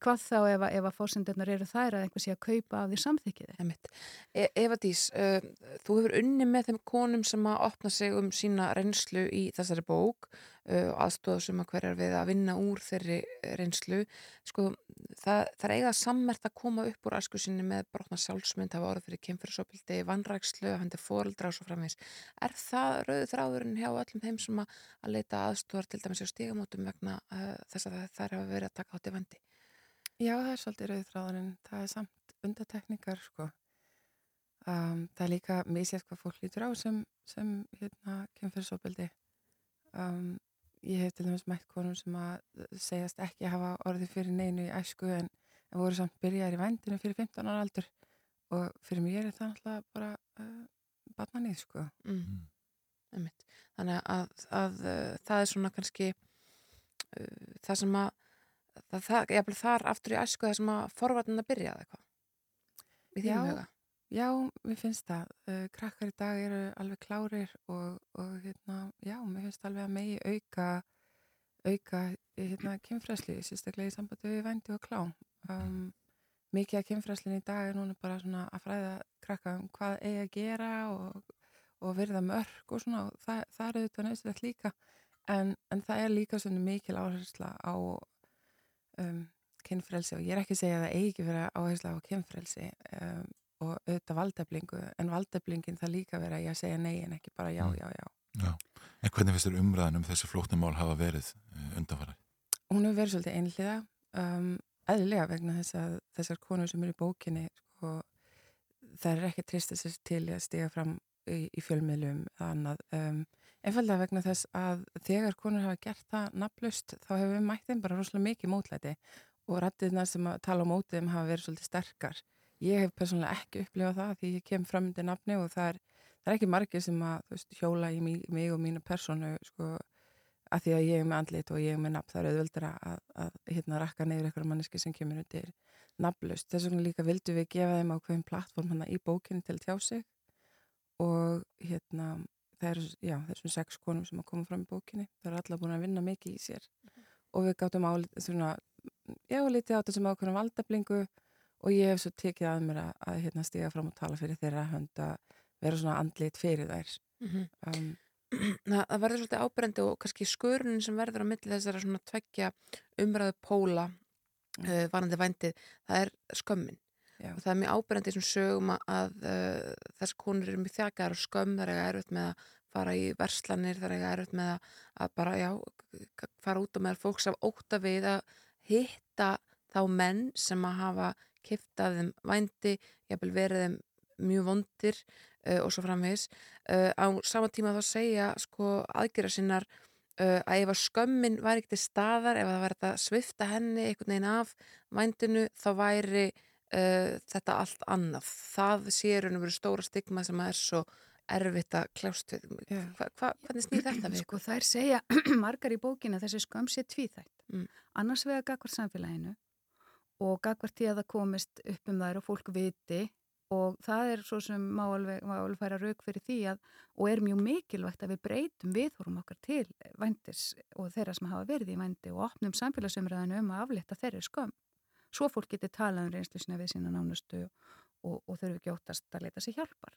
hvað þá ef, að- ef að fórsendunar eru þær að einhver sé að kaupa af því samþykkiði. E Eva Dís, uh, þú hefur unni með þeim konum sem að opna sig um sína reynslu í þessari bók uh, aðstóða sem að hverjar við að vinna úr þeirri reynslu. Sko, það, það er eiga sammert að koma upp úr æsku sinni með brotna sjálfsmynd, hafa orðið fyrir kynfyrirsopildi, vannrækslu, hann er fóreldra og svo framvegis. Er það rauðu þráðurinn hjá öllum þeim sem að, að leita aðstóðar til dæmis á stígamótum vegna uh, þess að þær hafa verið að taka átti vandi? Já, það er svolítið rauðþráðurinn. Það er samt undatekningar, sko. Um, það er líka misjætt hvað fólk lítur á sem, sem hérna, kemfyrirsópildi. Um, ég hef til dæmis mætt konum sem að segjast ekki að hafa orðið fyrir neinu í æsku en, en voru samt byrjaðir í vendinu fyrir 15 ára aldur og fyrir mér er það náttúrulega bara uh, barnanið, sko. Mm. Einmitt. Þannig að, að uh, það er svona kannski uh, það sem að það, það, ég þar aftur í æsku það sem að forvarnin að byrja eða eitthvað í þínum Já. huga Já, mér finnst það. Uh, krakkar í dag eru alveg klárir og, og hérna, já, mér finnst alveg að megi auka, auka hérna, kynfræsli, sérstaklega í sambandi við vændi og klám. Um, mikið af kynfræslinn í dag er núna bara svona að fræða krakka um hvað eigi að gera og, og verða mörg og svona og það, það er auðvitað nöðsilegt líka en, en það er líka svona mikil áhersla á um, kynfrelsi og ég er ekki að segja að það eigi vera áhersla á kynfrelsi um, og auðvitað valdeflingu en valdeflingin það líka vera í að segja nei en ekki bara já, Mm. já, já. Já. En hvernig finnst þér umræðan um þessi flóknumál hafa verið undanfara? Hún hefur verið svolítið einhliða um, eðlilega vegna þess að þessar konur sem eru í bókinni sko, það er ekki trist þess til í að stiga fram í, í fjölmiðlum eða annað um, einfallega vegna þess að þegar konur hafa gert það nafnlaust þá hefur við mætt þeim bara rosalega mikið mótlæti og rættirna sem að tala á mótið þeim hafa verið svolítið sterkar ég hef persónulega ekki upplifað það því ég kem fram undir nafni og það er, það er ekki margir sem að veist, hjóla í mig, mig og mínu persónu sko, að því að ég er með andlit og ég er með nafn það er auðvöldara að, að hérna rakka neyður eitthvað manneski sem kemur undir nafnlaust. Þess vegna líka vildu við gefa þeim ákveðin plattform hana í bókinu til tjá sig og hérna það eru, já, þessum sex konum sem að koma fram í bókinni, það eru alla búin að vinna mikið í sér og við gáttum á svona, já, litið á þetta sem ákveðin valdablingu og ég hef svo tekið að mér að, að hérna stiga fram og tala fyrir þeirra hönd að vera svona andlit fyrir þær. Mm um, það, það verður svolítið áberendi og kannski skörunin sem verður á milli þessara svona tveggja umræðu póla uh, varandi vændið, það er skömmin. Já. og það er mjög áberendi í þessum sögum að, uh, þess konur eru mjög þjakaðar og skömm þar eiga erfitt með að fara í verslanir þar eiga erfitt með að, að bara, já, fara út og með fólks af óta við að hitta þá menn sem að hafa kiftað þeim vændi, jafnvel verið þeim mjög vondir uh, og svo framvegis uh, á sama tíma þá segja sko aðgerra sinnar uh, að ef að skömmin væri til staðar ef að það væri þetta svifta henni einhvern veginn af vændinu þá væri þetta allt annað það sé raun og veru stóra stigma sem að er svo erfitt að kljást við hva, hva, hvernig snýð þetta við? Sko þær segja margar í bókinu að þessi skömm sé tvíþætt. Mm. Annars vega gagvart samfélaginu og gagvart því að það komist upp um þær og fólk viti og það er svo sem má alveg, má alveg færa rauk fyrir því að og er mjög mikilvægt að við breytum viðhórum okkar til vændis og þeirra sem hafa verið í vændi og opnum samfélagsumræðinu um að aflita þeirri skömm. Svo fólk getur talað um reynslu sinna við sína nánustu og, og þurfi ekki óttast að leita sér hjálpar.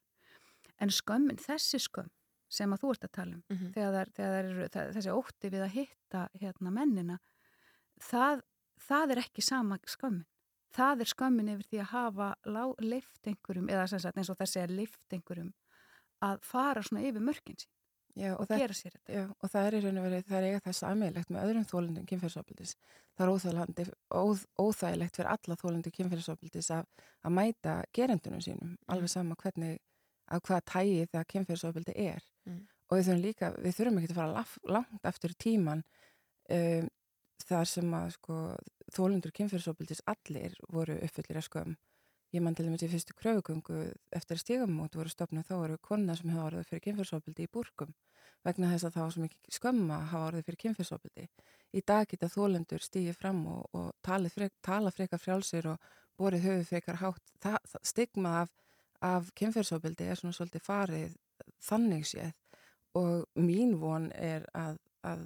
En skömmin, þessi skömm sem að þú ert að tala um, Mm -hmm. þegar, þegar þær eru, það, þessi ótti við að hitta hérna, mennina, það, það er ekki sama skömmin. Það er skömmin yfir því að hafa leift einhverjum, eða sagt eins og þessi er leift einhverjum, að fara svona yfir mörkin sín já, og, og, það, gera sér þetta. já, og það er í raun og verið, það er eiga það sammeilegt með öðrum þólundum kynferðsofbildis. Það er óð, óþægilegt fyrir alla þólundu kynferðsofbildis að, að mæta gerendunum sínum, alveg sama hvernig, að hvaða tægi það kynferðsofbildi er. Mm. Og við þurfum líka, við þurfum ekki að fara langt aftur í tíman um, þar sem að sko þólundur kynferðsofbildis allir voru uppfullir að skömm. ég mann til dæmis í fyrstu kröfugöngu eftir stígamót voru stopnað þá eru konar sem hafa orðið fyrir kynfyrsofbildi í búrkum vegna þess að það var svo mikið skömma að hafa orðið fyrir kynfyrsofbildi. Í dag geta þólendur stígið fram og, og frek, tala frekar frjálsir og borið höfu frekar hátt. Það, stigma af, af kynfyrsofbildi er svona svolítið farið þannig séð og mín von er að, að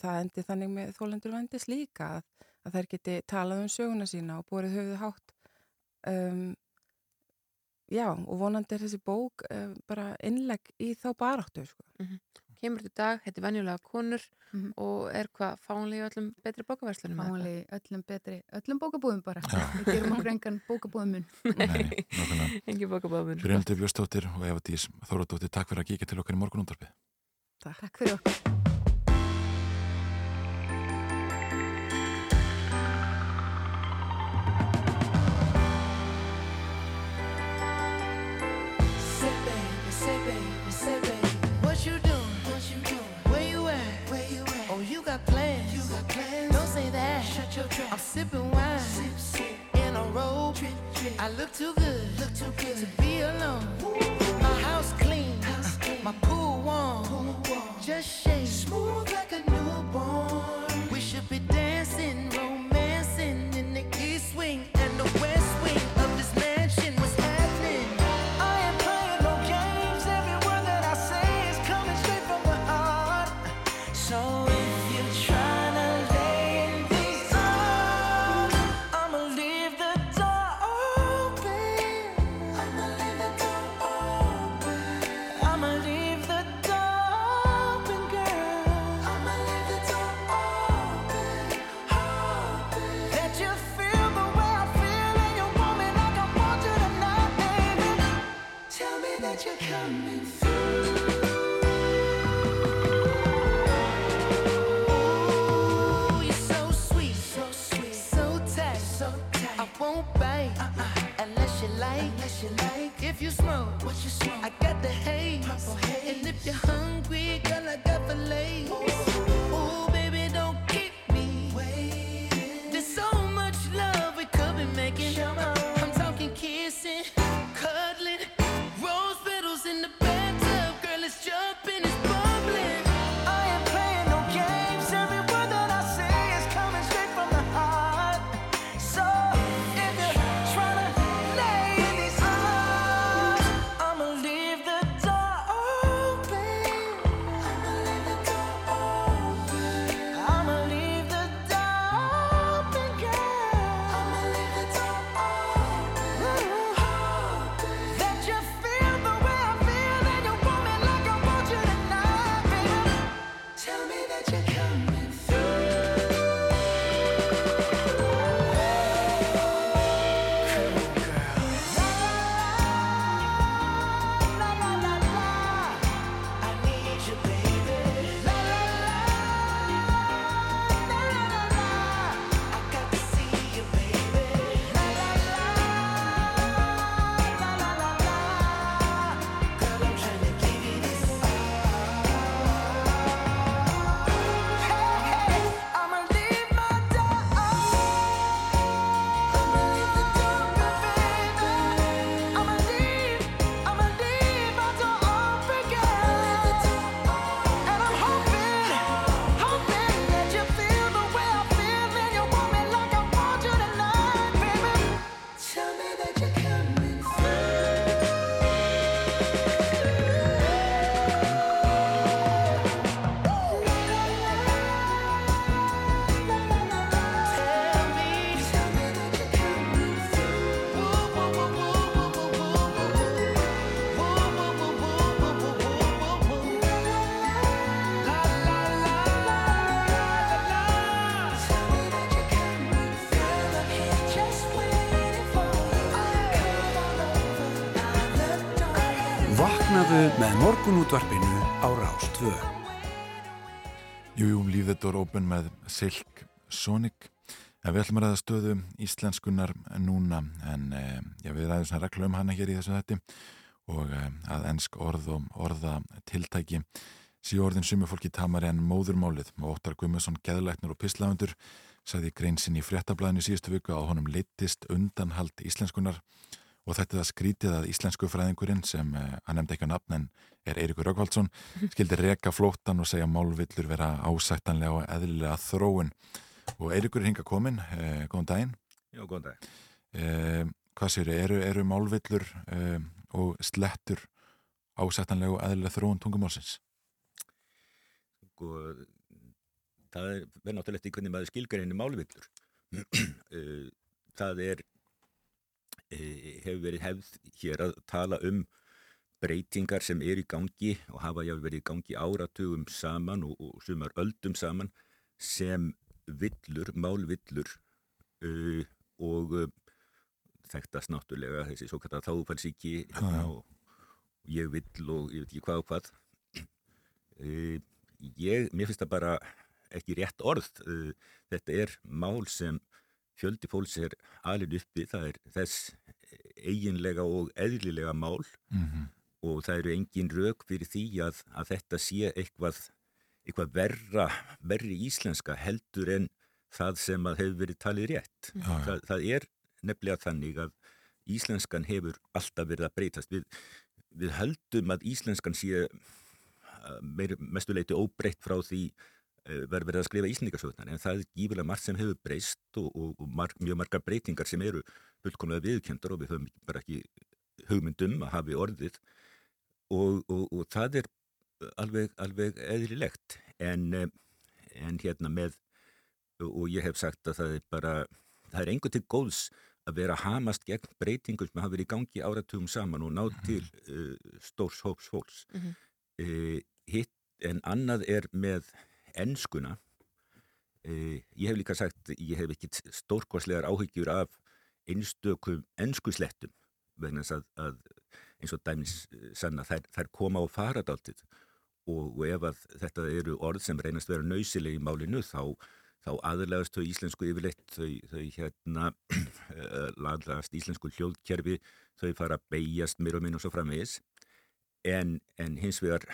það endi þannig með þólendur vendis líka að, að þær geti talað um söguna sína og borið höfuð hátt um, já og vonandi er þessi bók uh, bara innlegg í þá baráttu sko. mm -hmm. Kemur þetta dag, þetta er venjulega konur mm -hmm. og er hvað fánlega öllum betri bókaverslunum? Fánlega öllum betri, öllum bókabúðum bara við gerum okkur engan bókabúðumun Nei, engin bókabúðumun Brynaldur Björnstóttir og Eva Dís Þóradóttir, takk fyrir að kíkja til okkar í morgunundarpið Takk. takk fyrir okkur I'm sipping wine sip, sip. in a robe. Drip, drip. I look too good, look too good to be alone. Ooh. My house clean, house clean. my pool warm. pool warm. Just shake smooth like a newborn. We should be dancing, með morgunútvarpinu á Rástvö. Jú, jú, Leave the Door Open með Silk Sonic. En við ætlum að ræða stöðu íslenskunar núna en eh, já, við ræðum svona regla um hana hér í þessu þetti og eh, að ensk orð og orða tiltæki síu orðin sumu fólki tamari en móðurmálið og Óttar Guðmundsson, geðlæknur og pislafundur sagði greinsin í fréttablaðinu síðustu viku að honum leittist undanhald íslenskunar og þetta er það skrítið að íslensku fræðingurinn sem eh, hann nefndi ekki á nafn en er Eirikur Röggvaldsson skildi reka flóttan og segja málvillur vera ásættanlega og eðlilega þróun og Eirikur er hinga komin eh, góðan daginn Já, góðan dag. eh, hvað séu, eru, eru málvillur eh, og slettur ásættanlega og eðlilega þróun tungumálsins? Sko, það er verið náttúrulega eftir hvernig maður skilgar henni málvillur. Eh, það er, hefur verið hefð hér að tala um breytingar sem er í gangi og hafa jáfnvel verið í gangi áratugum saman og, og sumar öldum saman sem villur, málvillur uh, og uh, þekktast náttúrulega þessi svo kallar þáfælsíki Já, já. og ég vill og ég veit ekki hvað og hvað uh, ég, mér finnst það bara ekki rétt orð uh, þetta er mál sem fjöldi fólks er alveg uppi, það er þess eiginlega og eðlilega mál Mm og það eru engin rauk fyrir því að, að þetta sé eitthvað, eitthvað verra, verri íslenska heldur en það sem að hefur verið talið rétt. Já, já. Það, það er nefnilega þannig að íslenskan hefur alltaf verið að breytast. Við, við höldum að íslenskan sé meir, mestuleiti óbreytt frá því uh, verið verið að skrifa íslendingasögnar en það er gífilega margt sem hefur breyst og, og, og marg, mjög margar breytingar sem eru fullkomlega viðkjöndar og við höfum bara ekki hugmyndum að hafi orðið. Og, og, og það er alveg, alveg eðlilegt en, eh, en hérna með og ég hef sagt að það er bara það er engur til góðs að vera hamast gegn breytingum sem hafa verið í gangi áratugum saman og náð til uh, stórs hóps fólks. Mhm. uh, hitt en annað er með enskuna. Uh, ég hef líka sagt ég hef ekki stórkoslegar áhyggjur af einstökum enskuslettum vegna að, að eins og dæmis eh, sanna þær, þær koma og fara dáltið og, og ef að þetta eru orð sem reynast vera nöysileg í málinu þá, þá aðlægast þau íslensku yfirleitt þau, þau hérna laðast íslensku hljóðkerfi þau fara að beigjast mér og minn og svo framvegis. En, en hins vegar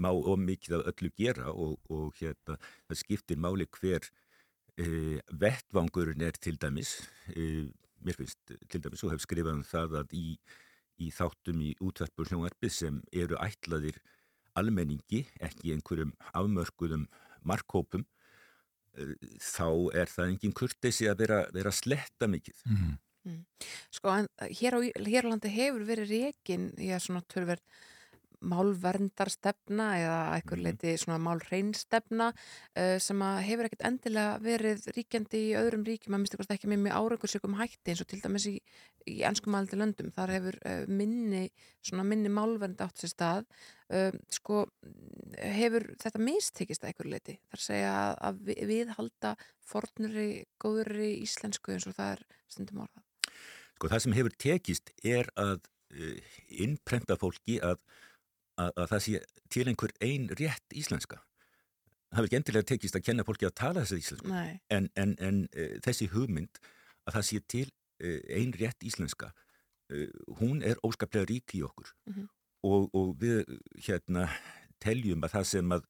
má of mikið af öllu gera og, og hérna það skiptir máli hver e, vettvangurinn er til dæmis e, mér finnst til dæmis og hef skrifað um það að í, í þáttum í útverfur hljónvarpið sem eru ætlaðir almenningi, ekki einhverjum afmörkuðum markhópum eh, þá er það engin kurtesi að vera, vera sletta mikið. Mm. Sko, en hér á, hér á landi hefur verið rekin í að svona törverð málverndarstefna eða eitthvað Mhm. leiti svona málhreinstefna uh, sem að hefur ekkert endilega verið ríkjandi í öðrum ríkjum að minnst ekki með mjög árangursjökum hætti eins og til dæmis í, í ennskum aldi löndum þar hefur uh, minni svona minni málvernd átt sér stað. Uh, sko hefur þetta mistekist að eitthvað leiti þar segja að, að vi- viðhalda fornuri, góðuri íslensku eins og það er stundum orðað. Sko það sem hefur tekist er að innprenta fólki að, að, að það sé til einhver ein rétt íslenska. Það hefur ekki endilega tekist að kenna fólki að tala þessa íslensku en, en, en uh, þessi hugmynd að það sé til uh, ein rétt íslenska uh, hún er óskaplega rík í okkur Mhm. og, og við hérna teljum að það sem að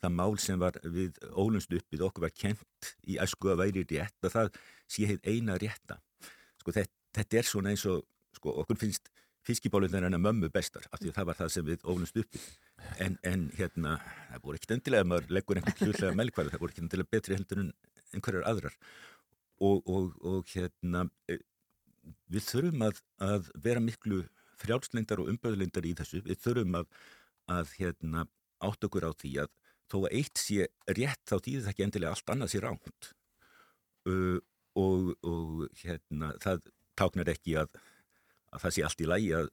það mál sem var við ólunst uppið okkur var kent í æsku að væri rétt að það sé heit eina rétta sko þetta, þetta er svona eins og sko okkur finnst fiskibálunar en að mömmu bestar af því að það var það sem við ólunst uppið en, en hérna það voru ekkert endilega að maður leggur einhvern hlutlega melkvæði það voru ekkert endilega betri heldur en einhverjar aðrar. Og, og, og hérna eh, við þurfum að, að vera miklu frjálslindar og umböðlindar í þessu. Við þurfum að, að hérna, átt okkur á því að þó að eitt sé rétt þá þýðir það ekki endilega allt annað sé ránt uh, og, og hérna, það táknar ekki að, að það sé allt í lægi að,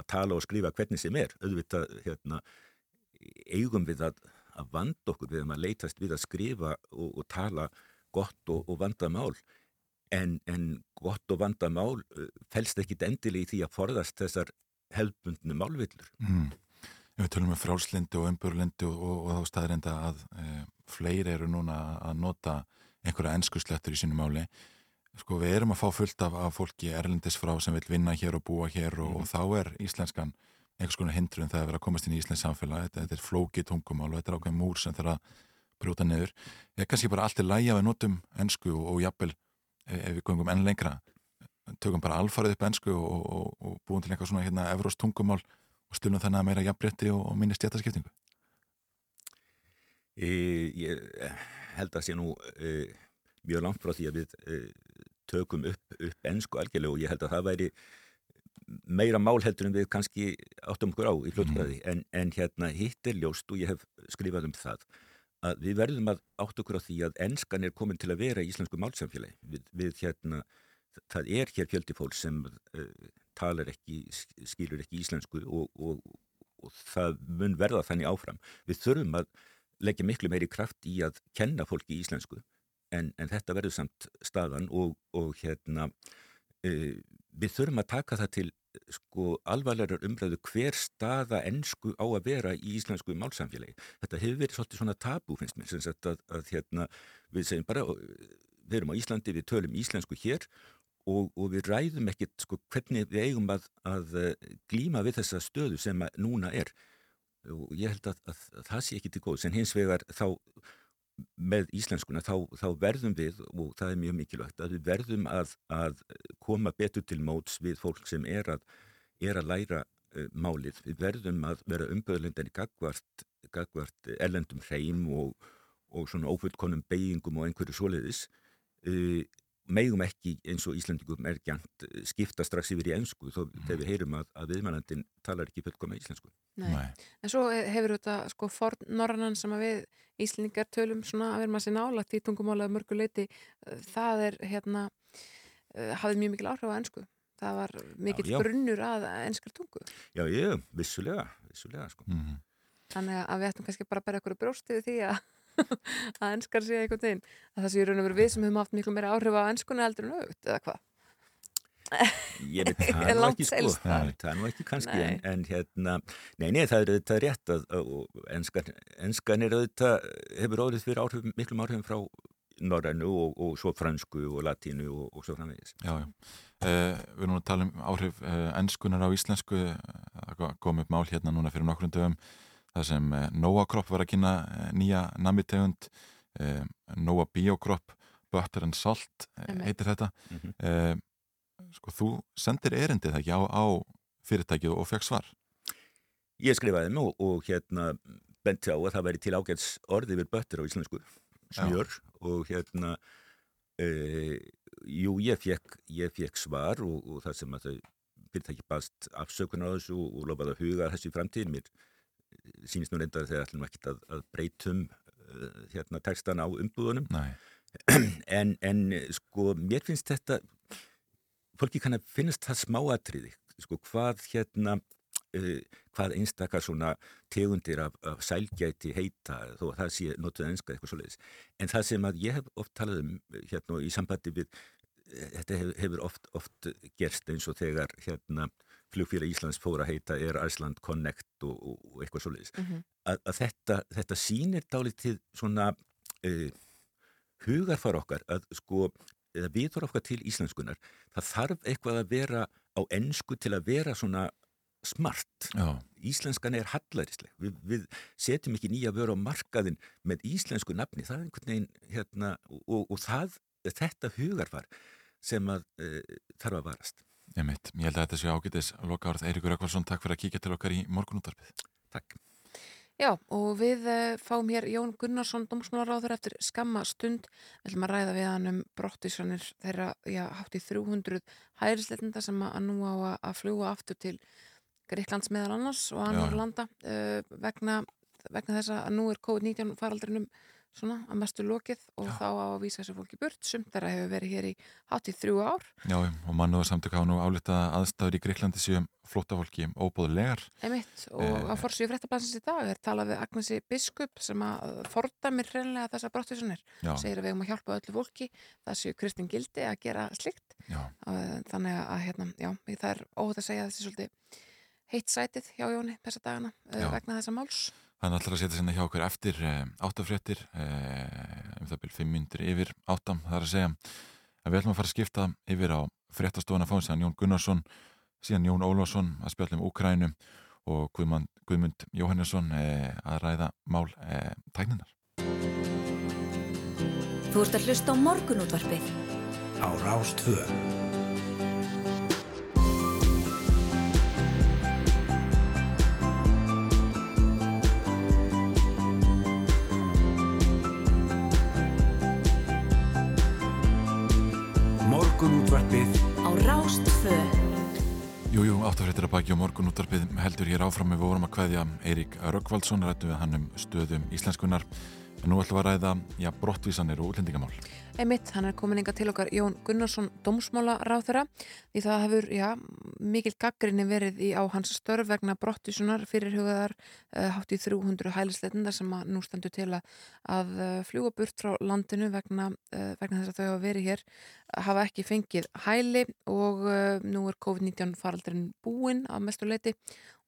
að tala og skrifa hvernig sem er auðvitað hérna, eigum við að, að vanda okkur við að leitast við að skrifa og, og tala gott og, og vanda mál en, en gott og vanda mál uh, felst ekki endilega í því að forðast þessar hefðbundnu málvillur. Mm. Við tölum um frálslindi og umbörlindi og, og, þá staðrenda að e, fleiri eru núna að nota einhverja ennskuslettur í sínu máli sko við erum að fá fullt af, af fólki erlendis frá sem vil vinna hér og búa hér og, og þá er íslenskan einhvers konar hindrun það að vera að komast inn í íslensk samfélag. Þetta, þetta er flókið tungumál og þetta er ákveðin múr sem þarf að brjóta niður. Er kannski bara allt í lægi að við notum ennsku og, og jafnvel ef ef við gungum enn lengra tökum bara alfarið upp ennsku og, og, og búum til eitthvað svona hérna evróst tungumál og stundum þannig að meira jafnbretti og, minni stjættaskiptingu E, ég eh, held að sé nú e, mjög langt frá því að við e, tökum upp, upp ennsku algjörlega og ég held að það væri meira mál heldur en við kannski áttum okkur á í fljóttgræði en, en hérna hitt er ljóst og ég hef skrifað um það að við verðum að átt okkur á því að ennskan er komin til að vera í íslensku málsamfélagi. Við, við hérna, það er hér fjöldi fólk sem uh, talar ekki, skilur ekki íslensku og, og, og það mun verða þannig áfram. Við þurfum að leggja miklu meiri kraft í að kenna fólki í íslensku en, en þetta verður samt staðan og, og hérna uh, við þurfum að taka það til sko alvarlegar umræðu hver staða ennsku á að vera í íslensku málsamfélagi. Þetta hefur verið svolítið svona tabu finnst mér, sem sagt að, að hérna, við segjum bara, við erum á Íslandi, við tölum íslensku hér og, og við ræðum ekkit sko hvernig við eigum að, að glíma við þessa stöðu sem núna er og ég held að, að, að það sé ekki til góðs en hins vegar þá með íslenskuna þá, þá verðum við og það er mjög mikilvægt að við verðum að, að koma betur til móts við fólk sem er að, er að læra uh, málið. Við verðum að vera umböðlendar í gagvart, gagvart ellendum hreim og, og svona ófullkonum beigingum og einhverju svoleiðis. Uh, megum ekki eins og Íslandingum er gænt skipta strax yfir í ennsku þó mm. þegar við heyrum að, að viðmælandin talar ekki fullkoma íslensku. Nei. Nei. En svo hefur þetta sko forn norrannan sem að við Íslandingar tölum svona að vera maður sér nálagt í tungumálaðu mörgu leiti það er hérna hafið mjög mikil áhrif á ennsku. Það var mikill já, já. grunnur að ennskar tungu. Já, ég, vissulega, vissulega sko. Mm -hmm. Þannig að við ættum kannski bara að bæra okkur brjóstið því að að ennskar sé einhvern veginn. Að það sé raun og veru við sem hefum haft miklu meira áhrif á ennskuna heldur en aukt, eða hvað? Ég veit, það er nú ekki sko. það, er nú ekki kannski en, en hérna, nei, nei, það er auðvitað rétt að, að enskan, enskan er auðvitað hefur orðið fyrir áhrif, miklum áhrifum frá norrænu og, og svo fransku og latínu og, og svo framvegis. Já, já, eh, við erum að tala um áhrif eh, enskunar á íslensku. Það kom upp mál hérna núna fyrir nokkrum dögum það sem eh, Nóa Kropp var að kynna eh, nýja namitegund eh, Nóa Biokropp Butter and Salt heitir þetta. Mm -hmm. sko þú sendir erindið ekki á, á fyrirtækið og fekk svar? Ég skrifaði nú og hérna benti á að það væri til ágæts orði við butter á íslensku. Smjör Já. og hérna e, jú ég fekk, ég fekk svar og, og það sem að þau fyrirtæki baðst afsökun á þessu og, og lofaði að huga þessu framtíðin mér sínist nú reyndar þegar ætlum ekki að, að breytum uh, hérna textan á umbúðunum. En, en sko mér finnst þetta fólki kann að finnst það smáatriði sko hvað hérna uh, hvað einstakar svona tegundir af, af sælgæti heita þó að það sé notuð enska eitthvað svo leiðis en það sem að ég hef oft talað um hérna í sambandi við þetta hefur oft, oft gerst eins og þegar hérna flugfélag Íslands fóra að heita er Iceland Connect og, og, og eitthvað svo leiðis mm -hmm. að, að þetta, þetta sýnir dálítið svona uh, hugarfar okkar að sko eða vitur okkar til íslenskunar það þarf eitthvað að vera á ennsku til að vera svona smart. Já. íslenskan er hallarisleg við, við setjum ekki nýja vöru á markaðin með íslensku nafni. Það er einhvern veginn hérna, og, og það, þetta hugarfar sem að uh, þarf að varast Ég mitt, ég held að þetta séu ágætis loka árið Eirikur Ekvarsson, takk fyrir að kíkja til okkar í morgunúttarpið. Takk. Já, og við uh, fáum hér Jón Gunnarsson, domsmálaráður eftir skamma stund. Við ætlum að ræða við hann um brottisvanir þeirra, já, hátt í 300 hærisleitenda sem að nú á að, að fljúa aftur til Greiklands meðal annars og annar landa uh, vegna, vegna þess að nú er COVID-19 faraldrinum svona að mestu lokið og Já. þá á að vísa þessu fólki burt. Sumt þar að hefur verið hér í hátt í þrjú ár. Já, og mann og samtök hafa nú álitað aðstæður í Greiklandi séum flótafólki óbúðulegar Einmitt, og eh, að fórsvíu fréttablasins í dag er talað við Agnesi Biskup sem að forda mér reynlega þessa brottisunir segir að við erum að hjálpa öllu fólki það séu Kristinn Gildi að gera slikt þannig að hérna, já, það er óhut að segja þessi svolítið heitt sætið hjá Jóni þessa dagana eh, já. vegna þessa máls Hann ætlar að setja sérna hjá okkur eftir e, áttafréttir, e, um það byrjum fimm myndir yfir áttam, það er að segja að við ætlum að fara að skipta yfir á fréttastofana fáins, þannig að Jón Gunnarsson, síðan Jón Ólvarsson að spjallum Úkrænu og Guðmund, Guðmund Jóhannesson e, að ræða mál tækninar. Þú ert að hlusta á morgunútvarpið. Á Rás Morgunútvarpið Á Rás 2. Jú, jú, áttafréttir að baki og morgun útvarpið heldur hér áfram. Við vorum að kveðja Eirík Röggvaldsson rættu við hann um stöðum íslenskunar en nú ætlum við að ræða, já, brottvísanir og útlendingamál. Einmitt, hann er komin inga til okkar Jón Gunnarsson, dómsmála ráþura því það hefur, já, mikil gaggrinni verið í á hans störf vegna brottvísunar fyrir hugaðar uh, hátt í 300 hælisleitindar sem að nú stendur til að, að uh, fljúa burt frá landinu vegna, uh, vegna þess að þau hafa verið hér hafa ekki fengið hæli og uh, nú er COVID-19 faraldurinn búinn að mestu leiti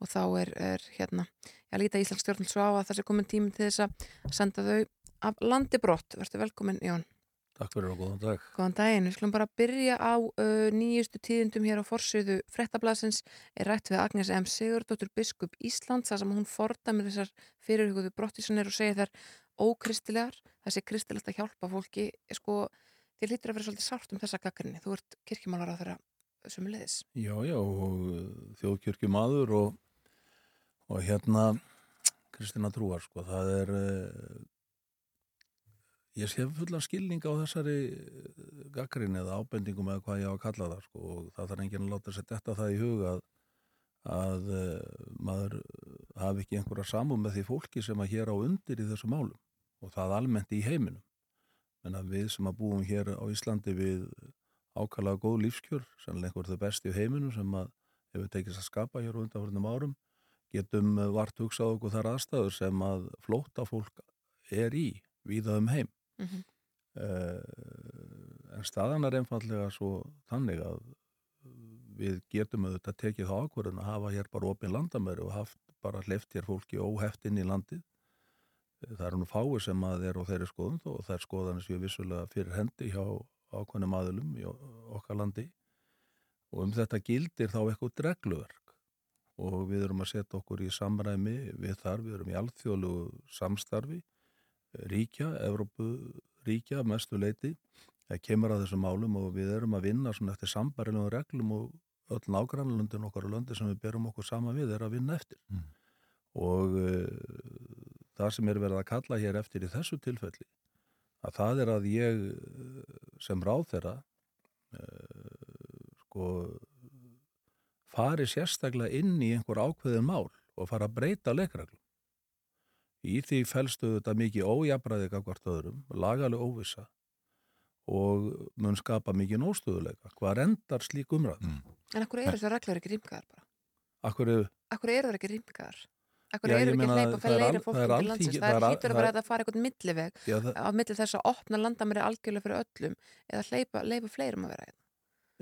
og þá er, er hérna, já, líta Íslands stjórnul svo á að það sé komin tími til þess að senda þau af landi brott. Verður velkomin, Jón. Takk fyrir og góðan dag. Góðan daginn, við skulum bara byrja á uh, nýjustu tíðindum hér á forsöðu frettablasins er rætt við Agnes M. Sigurdóttur Biskup Íslands þar sem hún fordæmir þessar fyrirhuguðu brottísanir og segir þær ókristilegar, þessi kristilegt að hjálpa fólki, sko, þið lítur að vera svolítið sárt um þessa gaggrinni, þú ert kirkjumálar á þeirra sumulegis. Já, já, þjóðkirkjumadur og, og hérna Kristina Trúar, sko, það er uh, ég sé fullan skilning á þessari gaggrinni eða ábendingum eða hvað ég á að kalla það sko og það þarf enginn að láta sér detta það í huga að, að uh, maður hafi ekki einhverja samum með því fólki sem að hér á undir í þessu málum og það almennt í heiminum. En að við sem að búum hér á Íslandi við ákalaða góð lífskjör sannlega einhver þau besti í heiminum sem að hefur tekist að skapa hér á undanförnum árum getum vart hugsað okkur þar aðstæður sem að flóta fólk er í víða um heim. Mm -hmm. uh, en staðan er einfallega svo þannig að við getum auðvitað tekið þá ákvörðun að hafa hér bara opinn landamæri og haft bara hleyft hér fólki óheft inn í landið. Það er nú fái sem að er á þeirri skoðun og það er skoðanir sem við vissulega fyrir hendi hjá ákvönum aðlum í okkar landi. Og um þetta gildir þá eitthvað dregluverk og við erum að setja okkur í samræmi við þar, við erum í alþjóðlugu samstarfi ríkja, Evrópu ríkja mestu leiti, það kemur að þessum málum og við erum að vinna svona eftir sambarilum reglum og öll nágrannlöndin okkar og löndi sem við berum okkur sama við er að vinna eftir Mm. og uh, það sem er verið að kalla hér eftir í þessu tilfelli að það er að ég uh, sem ráð þeirra uh, sko fari sérstaklega inn í einhver ákveðin mál og fara að breyta leikreglum Í því fælstu þetta mikið ójabræði gafkvart öðrum, lagaleg óvisa og mun skapa mikið nóstöðuleika. Hvað endar slík umræð? Mm. En akkur eru þessar reglur ekki rýmkaðar bara? Akkur eru... Akkur eru það ekki rýmkaðar? Akkur Já, eru ekki meina, að hleypa er leira al- fólk það er til landsins? það er hýtur að vera er- að fara eitthvað milliveg á milli þess að opna landamæri algjörlega fyrir öllum eða hleypa, fleirum að vera hérna.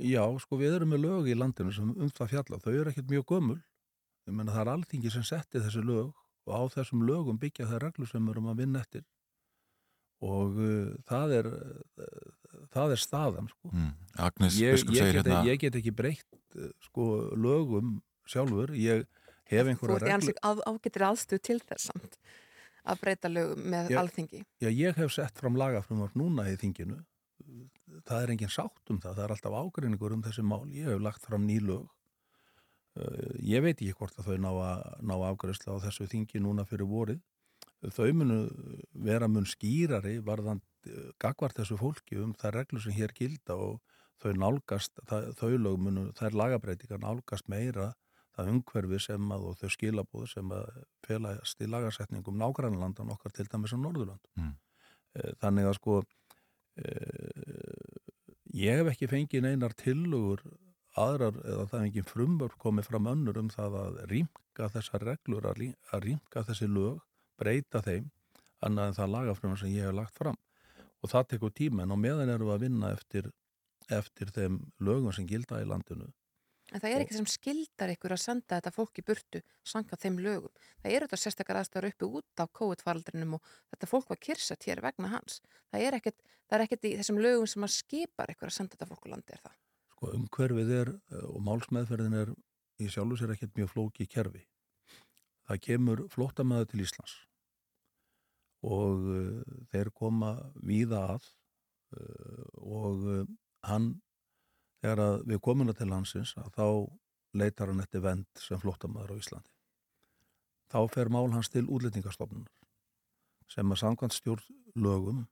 Já, sko við erum með lög í landinu sem um það fjalla. Þau eru ekkert mjög gömul. Ég meina það er alþingi sem setti þessi lög og á þessum lögum byggja það reglur sem við erum að vinna eftir og uh, það er uh, það er staðan sko. Mm. Agnes ég, Biskup ég, segir get, hérna ég get ekki breytt uh, sko, lögum sjálfur ég hef Þú einhverja ansið að, ágetir aðstuð til þess samt að breyta lögum með Já. alþingi. Já, ég hef sett fram lagafrumvarp núna í þinginu. Það er engin sátt um það. Það er alltaf ágreiningur um þessi mál. Ég hef lagt fram ný lög. Uh, Ég veit ekki hvort að þau ná, ná afgræsla á þessu þingi núna fyrir vorið. Þau munu vera mun skýrari varðan gagvart þessu fólki um það reglur sem hér gilda og þau nálgast, það, þau lög munu, þær lagabreitingar nálgast meira það umhverfi sem að og þau skilabóð sem að felast í lagasetningum nágrannlandan okkar til dæmis á Norðurland. Mm. Eh, Þannig að sko eh, ég hef ekki fengið neinar tillögur aðrar eða það er engin frumvörf komið fram önnur um það að rýmka þessar reglur, að rý- að rýmka þessi lög, breyta þeim annað en það lagafrumar sem ég hef lagt fram. Og það tekur tíma en á meðan erum við að vinna eftir, eftir þeim lögum sem gilda í landinu En það er ekki sem skildar ykkur að senda þetta fólk í burtu sanga þeim lögum. Það eru þetta sérstakar aðstæður uppi út af COVID-faraldrinum og þetta fólk var kyrsett hér vegna hans. Það er ekkert, það er ekkert í þessum lögum sem að skipar ykkur að senda þetta fólk á landi er það. sko umhverfið er eh, og málsmeðferðin er í sjálfu sér ekkert mjög flóki kerfi. Það kemur flótamaður til Íslands og uh, þeir koma víða að uh, og hann þegar við komum til landsins að þá leitar hann eftir vend sem flótamaður á Íslandi. Þá fer mál hans til útlendingastofnunar sem að samkvæmt stjórnlögum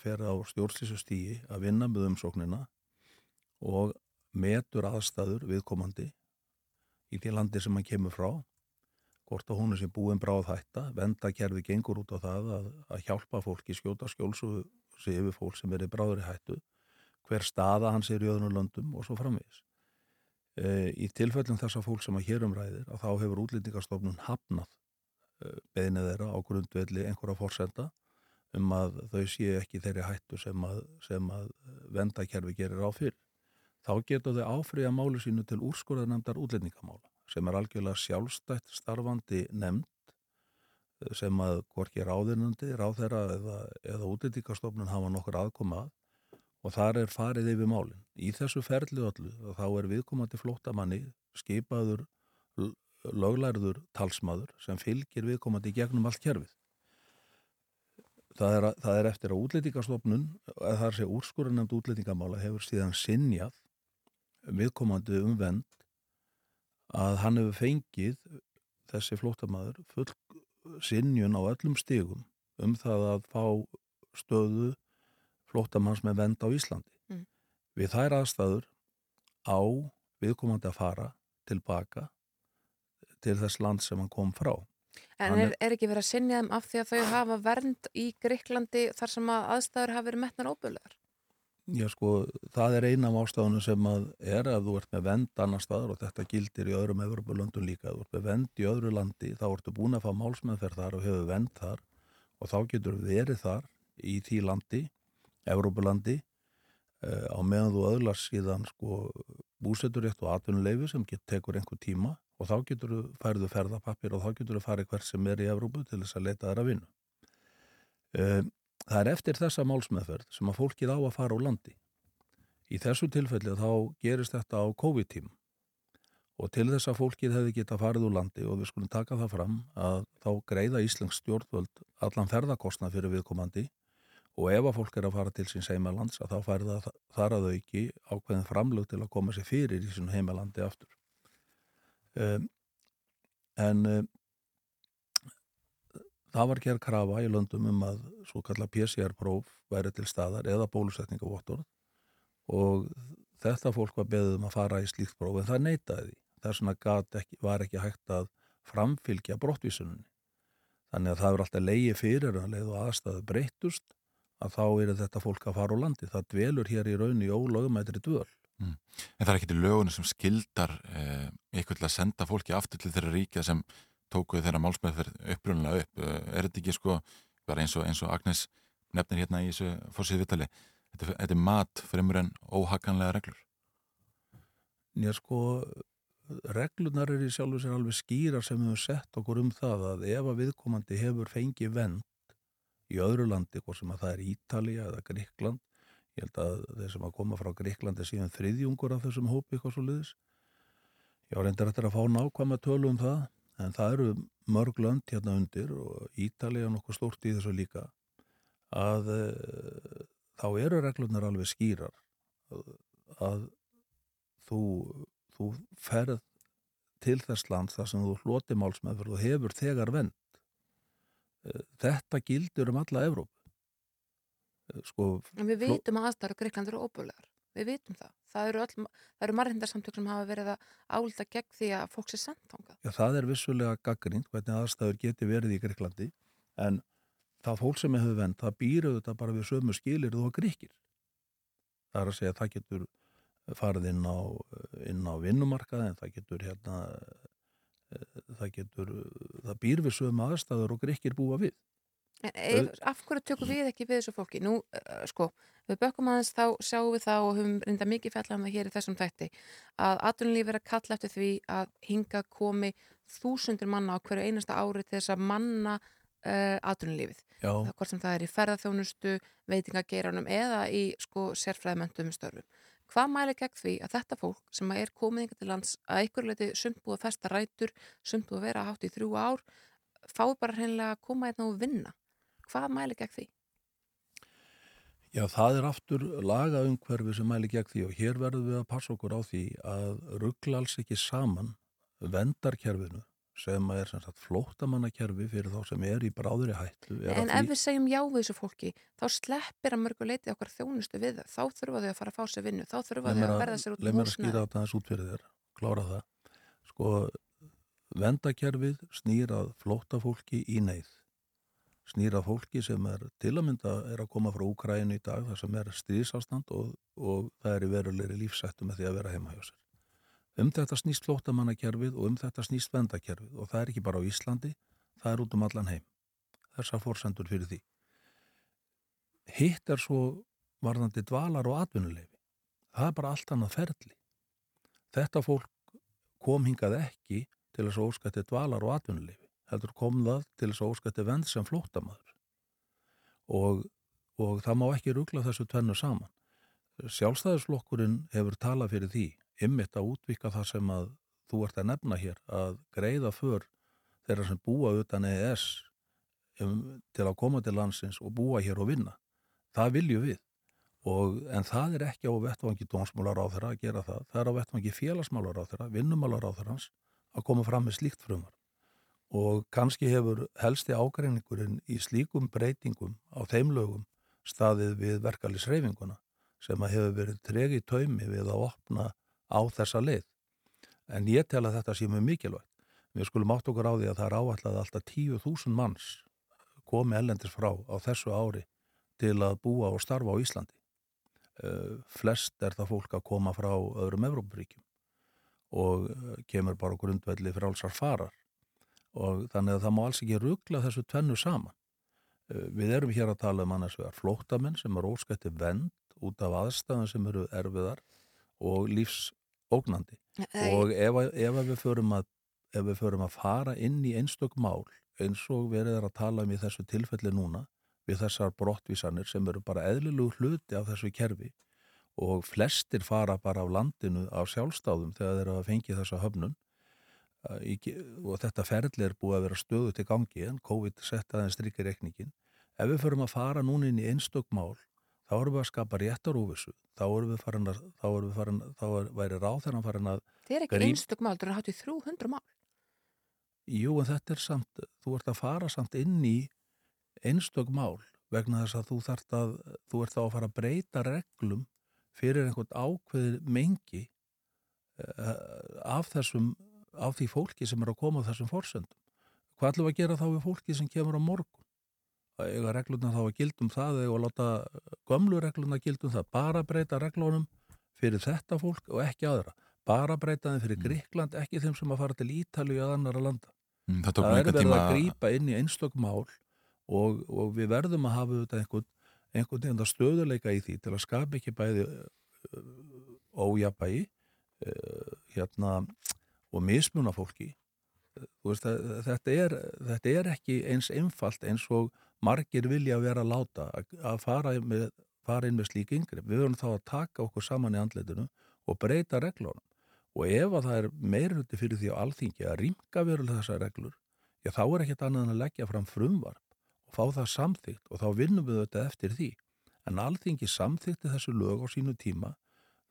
fer á stjórnslísu stíi að vinna með umsóknina og metur aðstæður viðkomandi í því landi sem hann kemur frá hvort að hún er sem búin bráð hætta vendakerfi gengur út á það að, að hjálpa fólki skjóta skjólsu yfir fólk sem er í bráður í hættu hver staða hans er í öðrum löndum og svo framvegis. E, í tilfellum þessa fólk sem að hér umræðir að þá hefur útlendingastofnun hafnað e, beðnið þeirra á grundvelli einhverja fórsenda um að þau séu ekki þeirri hættu sem að, sem að vendakerfi gerir á fyrr þá getur þau áfriða máli sínu til úrskurðarnemdar útlendingamála sem er algjörlega sjálfstætt starfandi nefnd sem að hvorki ráðinandi, ráðherra eða, eða útlendingastofnun hafa nokkur aðkoma og þar er farið yfir málinn. Í þessu ferli öllu þá er viðkomandi flóttamanni skipaður löglærður talsmaður sem fylgir viðkomandi gegnum allt kerfið. Það er, að, það er eftir að útlendingastofnun, eða það er sér úrskurðanemnd útlendingamála hefur síðan sinjað viðkomandi umvend að hann hefur fengið þessi flótamaður full sinjun á öllum stigum um það að fá stöðu flótamanns með vend á Íslandi. Mm. Við þær aðstæður á viðkomandi að fara tilbaka til þess land sem hann kom frá. En er, er ekki verið að sinja þeim af því að þau hafa vernd í Greiklandi þar sem að aðstæður hafa verið metnar óbúlegar? Já sko, það er eina af ástafunum sem að er að þú ert með vend annar staðar og þetta gildir í öðrum Evropalöndum líka. Þú ert með vend í öðru landi, þá ertu búin að fá málsmeðferð þar og hefur vend þar og þá getur verið þar í því landi, Evropalandi, uh, á meðan þú öðlar síðan sko búseturétt og atvinnuleifi sem get, tekur einhver tíma og þá getur þú færðu ferðapappir og þá getur þú farið hvert sem er í Evropu til þess að leta þær að vinna. Uh, Það er eftir þessa málsmeðferð sem að fólkið á að fara á landi. Í þessu tilfelli þá gerist þetta á COVID-tím og til þess að fólkið hefði geta farið úr landi og við skulum taka það fram að þá greiða Íslensk stjórnvöld allan ferðarkostnað fyrir viðkomandi og ef að fólk er að fara til sín heimalands að þá fær það þar að auki ákveðin framlög til að koma sér fyrir í sín heimalandi aftur. Um, en um, það var gerð krafa í löndum um að svo kalla PCR-próf væri til staðar eða bólusetningavottor og þetta fólk var beðið um að fara í slíkt próf en það neytaði því. Svona ekki, var ekki hægt að framfylgja brottvísunni. Þannig að það er alltaf leiði fyrir að leið og aðstæðu breytust að þá er þetta fólk að fara á landi. Það dvelur hér í raunni ólögumætri dvöl. Mm. En það er ekki til lögunum sem skildar eh, eitthvað til að senda fólki aftur til þeirra ríkja sem tókuð þeirra málsmeðferð upprunlega upp. Er þetta ekki sko, eins og, eins og Agnes nefnir hérna í þessu fórsýðu vitali, þetta, þetta er mat fremur en óhakanlega reglur? Já sko, reglunar er í sjálfu sér alveg skýrar sem við höfum sett okkur um það að ef að viðkomandi hefur fengið vend í öðru landi, hvort sem að það er Ítalija eða Gríkland, ég held að þeir sem að koma frá Gríklandi síðan þriðjungur af þessum hópi eitthvað svo liðis, já reyndar þetta að fá nákvæm að tölu um það en það eru mörg lönd hérna undir og Ítalija nokkuð stort í þessu líka að uh, þá eru reglunar alveg skýrar að, þú, þú ferð til þess land þar sem þú hloti málsmeðferð og hefur þegar vend þetta gildur um alla Evróp uh, sko, En við veitum að aðstæður Greikland eru óbúlegar við vitum það. Það eru, eru margindarsamtök sem hafa verið að álda gegn því að fólk sé sendtanga. Já, það er vissulega gaggrind hvernig aðstæður geti verið í Greiklandi en það fólk sem hefur vend, það býr auðvitað bara við sömu skilir þú að gríkir. Það er að segja að það getur farið inn á, inn á vinnumarkað en það getur hérna það getur, það býr við sömu aðstæður og gríkir búa við. En af hverju tökum við ekki við þessu fólki? Nú, sko, við bökkum aðeins þá sjáum við það og höfum reynda mikið fjallað um það hér í þessum þætti að atvinnulíf er að kalla eftir því að hinga komi þúsundir manna á hverju einasta ári til þess að manna uh. Það, hvort sem það er í ferðarþjónustu, veitingageiranum eða í sko sérfræðmöntum störfum. Hvað mæli gegn því að þetta fólk sem er komið yngar til lands að ykkur leiti sumt búið að festa rætur, sumt búið að vera hátt í þrjú ár, fái bara hreinlega að koma hérna og vinna? Hvað mæli gegn því? Já, það er aftur lagaumhverfi sem mæli gegn því og hér verðum við að passa okkur á því að ruggla alls ekki saman vendarkerfinu sem er sem sagt flóttamannakerfi fyrir þá sem er í bráðri hættu. er En ef við segjum já við þessu fólki, þá sleppir að mörgu leiti okkar þjónustu við það. Þá þurfa þau að fara að fá sér vinnu, þá þurfa þau að verða sér út um mér að skýra þetta aðeins út fyrir þér, klára það. Sko, vendakerfið snýrað flóttafólki í neyð. Snýrað fólki sem er til að mynda er að koma frá Úkræinu í dag, þar sem er stríðsástand og, og það er í verulegri lífsættu með því að vera heima hjá sér. Um þetta snýst flóttamannakerfið og um þetta snýst vendakerfið og það er ekki bara á Íslandi, það er út um allan heim. Þessar fórsendur fyrir því. Hitt er svo varðandi dvalar og atvinnuleifi. Það er bara allt annað ferli. Þetta fólk kom hingað ekki til þess að óskætti dvalar og atvinnuleifi. Heldur kom það til þess að óskætti vend sem flóttamaður. Og, og það má ekki ruggla þessu tvennu saman. Sjálfstæðisflokkurinn hefur talað fyrir því, ymmit að útvika það sem að þú ert að nefna hér, að greiða för þeirra sem búa utan EES um, til að koma til landsins og búa hér og vinna. Það viljum við. Og, en það er ekki á vettvangi dómsmálar á þeirra að gera það. Það er á vettvangi félagsmálar á þeirra, vinnumálar á þeirra að koma fram með slíkt frumar. Og kannski hefur helsti ágreiningurinn í slíkum breytingum á þeim lögum staðið við verkalisreifinguna sem að hefur verið tregi taumi við að opna á þessa leið. En ég tel að þetta sé mjög mikilvægt. Við skulum átt okkur á því að það er áallega að alltaf 10.000 manns komi ellendis frá á þessu ári til að búa og starfa á Íslandi. Uh, flest er það fólk að koma frá öðrum Evrópuríkjum og uh, kemur bara grundvelli frálsar farar og þannig að það má alls ekki ruggla þessu tvennu saman. Uh, við erum hér að tala um annars vegar flóttamenn sem er óskætti vend út af aðstæðan sem eru erfiðar og lífsógnandi Nei. og ef, ef við að ef við förum að fara inn í einstök mál eins og verið er að tala um í þessu tilfelli núna við þessar brottvísanir sem eru bara eðlilegu hluti af þessu kerfi og flestir fara bara af landinu af sjálfstáðum þegar þeir eru að fengi þessa höfnun og þetta ferli er búið að vera stöðu til gangi en COVID setta aðeins strikki reikningin ef við förum að fara núna inn í einstök mál þá erum við að skapa réttaróvissu þá erum við farin að þá erum við farin, þá er, væri ráð þegar hann farin að Það er ekki gríp- einstök mál, það er hátt í 300 mál. Jú, en þetta er samt, þú ert að fara samt inn í einstök mál vegna þess að þú þarft að, þú ert þá að fara að breyta reglum fyrir einhvern ákveðir mengi uh, af þessum, af því fólki sem er að koma á þessum forsendum. Hvað ætlum við að gera þá við fólki sem kemur á morgun? Að eiga regluna þá að gildum það eða að láta gömlu regluna gildum það, bara breyta reglunum fyrir þetta fólk og ekki aðra. Bara breyta þeim fyrir Gríkland, ekki þeim sem að fara til Ítalíu eða annara landa. Mm, það Það er verið tíma að grípa inn í einstök mál og, og við verðum að hafa þetta einhvern, einhvern veginn að stöðuleika í því til að skapa ekki bæði ójabægi hérna og mismuna fólki. Veist, þetta, er, þetta er ekki eins einfalt eins og margir vilja vera að láta að, að fara, með, fara inn með slík yngri. Við verðum þá að taka okkur saman í andleitinu og breyta reglunum. Og ef að það er meirhundi fyrir því á alþingi að rýmka verulega þessar reglur, já þá er ekkert annað en að leggja fram frumvarp og fá það samþygt og þá vinnum við þetta eftir því. En alþingi samþykti þessu lög á sínu tíma,